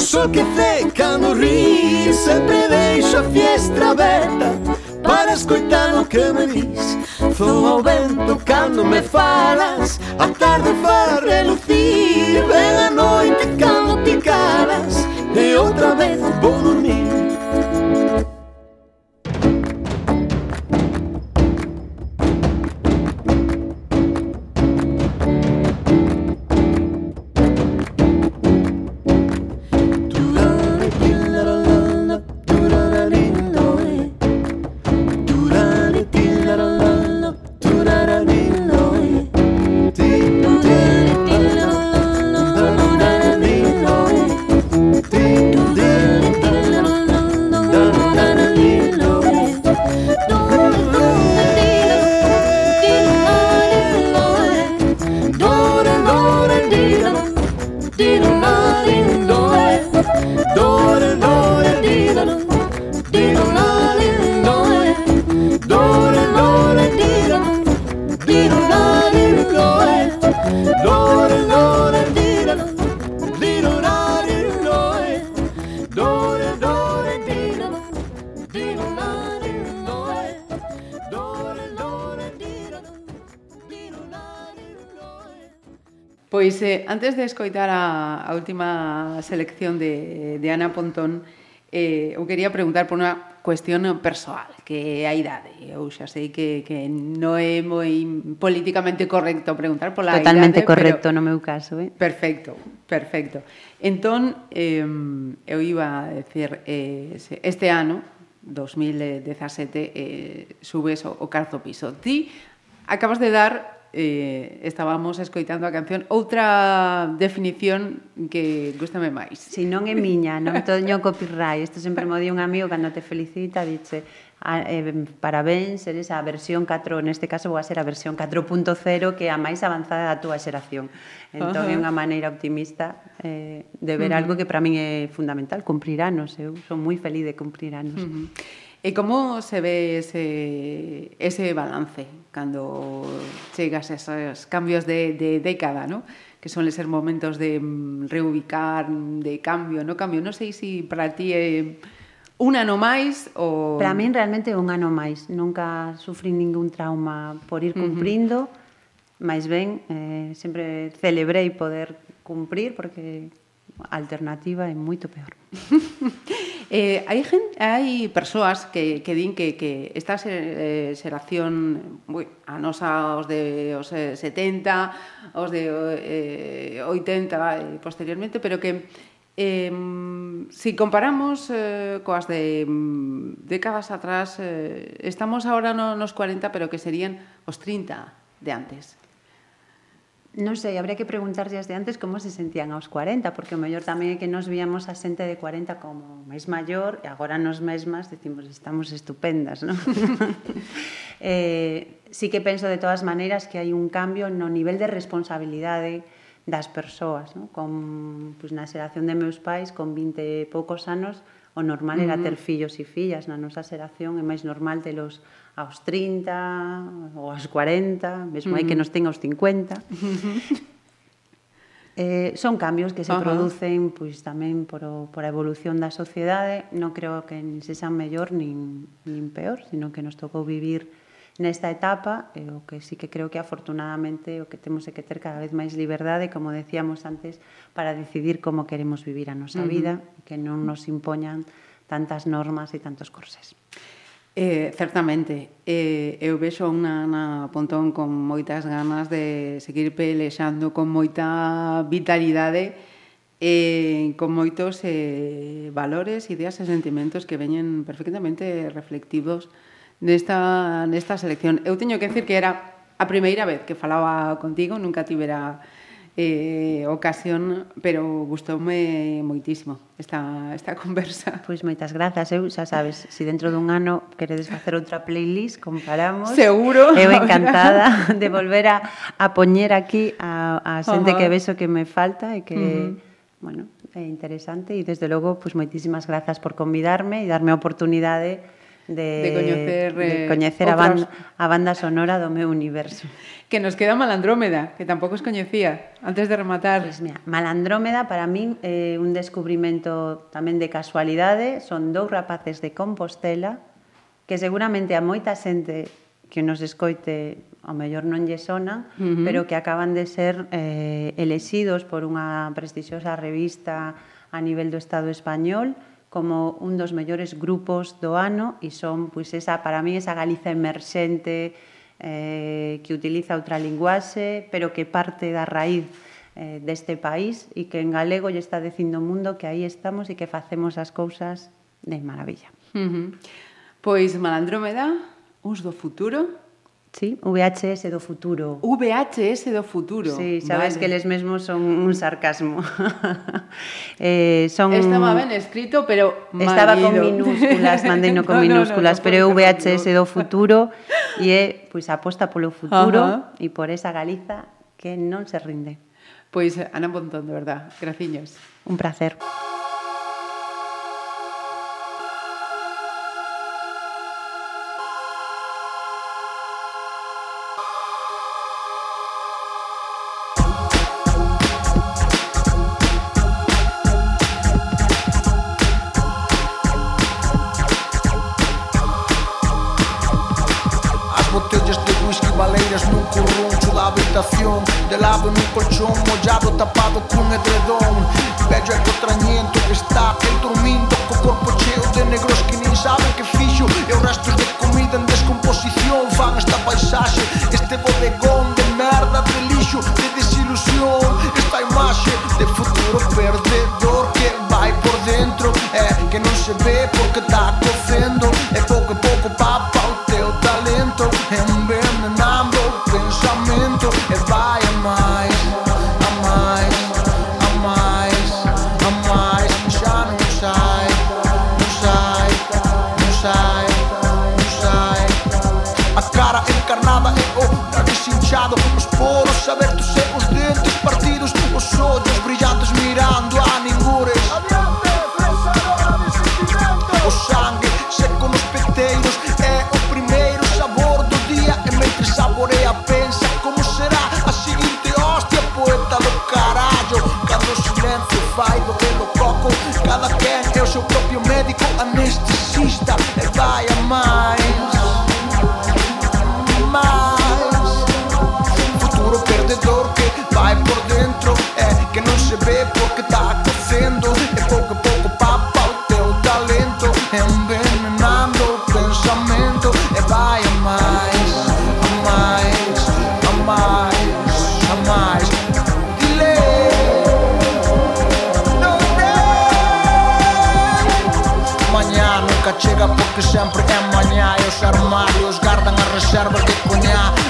so che te cando rir sempre deixo a fiestra aberta para escoitar o que me dis. Fun o vento cando me falas A tarde fa relucir Ven a noite cando te calas. E outra vez vou antes de escoitar a, a última selección de, de Ana Pontón, eh, eu quería preguntar por unha cuestión persoal, que é a idade. Eu xa sei que, que non é moi políticamente correcto preguntar pola Totalmente idade. Totalmente correcto pero, no meu caso. Eh? Perfecto, perfecto. Entón, eh, eu iba a decir, eh, este ano, 2017, eh, subes o, o carzo piso. Ti acabas de dar eh, estábamos escoitando a canción. Outra definición que gustame máis. Si non é miña, non teño copyright. Isto sempre mo di un amigo cando te felicita, dixe, a, ah, eh, parabéns, eres a versión 4, neste caso vou a ser a versión 4.0 que é a máis avanzada da túa xeración. Entón uh -huh. é unha maneira optimista eh, de ver uh -huh. algo que para min é fundamental, cumprir anos. Eu son moi feliz de cumprir anos. Uh -huh. E como se ve ese, ese balance? cando chegas a esos cambios de, de década, ¿no? que son ser momentos de mm, reubicar, de cambio, no cambio. Non sei se si para ti é un ano máis ou... Para min realmente é un ano máis. Nunca sufrí ningún trauma por ir cumprindo, uh -huh. máis ben, eh, sempre celebrei poder cumprir, porque alternativa é moito peor. eh, hai gen, hai persoas que, que din que, que esta ser, eh, xeración ui, a nosa os de os eh, 70, os de eh, 80 eh, posteriormente, pero que eh, si comparamos eh, coas de mm, décadas atrás, eh, estamos ahora no, nos 40, pero que serían os 30 de antes non sei, habría que preguntarlles de antes como se sentían aos 40, porque o mellor tamén é que nos víamos a xente de 40 como máis maior e agora nos mesmas decimos estamos estupendas, non? eh, sí que penso de todas maneiras que hai un cambio no nivel de responsabilidade das persoas, non? Con, pois, na xeración de meus pais, con 20 e poucos anos, o normal era ter fillos e fillas na nosa xeración, é máis normal telos aos 30 ou aos 40, mesmo uh -huh. hai que nos ten aos 50. Eh, son cambios que se uh -huh. producen pois tamén por, o, por a evolución da sociedade. Non creo que se sean mellor nin, nin peor, sino que nos tocou vivir nesta etapa, e o que sí que creo que afortunadamente o que temos é que ter cada vez máis liberdade, como decíamos antes, para decidir como queremos vivir a nosa uh -huh. vida, que non nos impoñan tantas normas e tantos corsés. Eh, certamente, eh, eu vexo unha Ana Pontón con moitas ganas de seguir pelexando con moita vitalidade eh, con moitos eh, valores, ideas e sentimentos que veñen perfectamente reflectivos nesta, nesta selección. Eu teño que decir que era a primeira vez que falaba contigo, nunca tivera eh, ocasión, pero gustoume moitísimo esta, esta conversa. Pois moitas grazas, eu xa sabes, se si dentro dun ano queredes facer outra playlist, comparamos. Seguro. Eu encantada de volver a, a poñer aquí a, a xente Ajá. que vexo que me falta e que, uh -huh. bueno, é interesante e desde logo, pois moitísimas grazas por convidarme e darme a oportunidade de de, de coñecer, de eh, coñecer a, banda, a banda sonora do meu universo. Que nos queda Malandrómeda, que tampouco os coñecía, antes de rematar. Pues mira, Malandrómeda para min é eh, un descubrimento tamén de casualidade, son dous rapaces de Compostela, que seguramente a moita xente que nos escoite ao mellor non lle sona, uh -huh. pero que acaban de ser eh, elexidos por unha prestixiosa revista a nivel do Estado español, como un dos mellores grupos do ano e son pois esa para mí esa Galiza emerxente eh, que utiliza outra linguaxe, pero que parte da raíz eh, deste país e que en galego lle está dicindo o mundo que aí estamos e que facemos as cousas de maravilla. Uh -huh. Pois Malandrómeda, uns do futuro, Sí, VHS do futuro. VHS do futuro. Sí, sabes vale. que eles mesmos son un sarcasmo. eh, son Estaba ben escrito, pero marido. Estaba con minúsculas, mandei no con no, minúsculas, no, no, no, pero é VHS do futuro e é pois aposta polo futuro e por esa Galiza que non se rinde. Pois Ana Pontón, de verdad, graciños. Un placer. habitación De lado en un colchón mollado tapado cun edredón Vello e cotrañento que está aquel dormindo Co corpo cheo de negros que nin saben que fixo E os restos de comida en descomposición Fan esta paisaxe, este bodegón de merda, de lixo, de desilusión Esta imaxe de futuro perdedor que vai por dentro. Eh, é que non se ve porque está cocendo E pouco a pouco papa o teu talento. É un observa que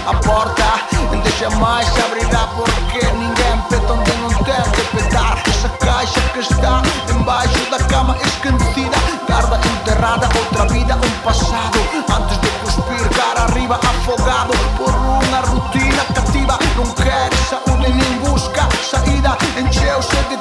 a porta. Onde jamais se abrirá porque ninguém peta onde não de petar. Essa caixa que está embaixo da cama esquecida Guarda enterrada outra vida, um passado. Antes de cuspir cara arriba afogado Por uma rotina cativa. Não quer saúde nem busca saída. Encheu-se de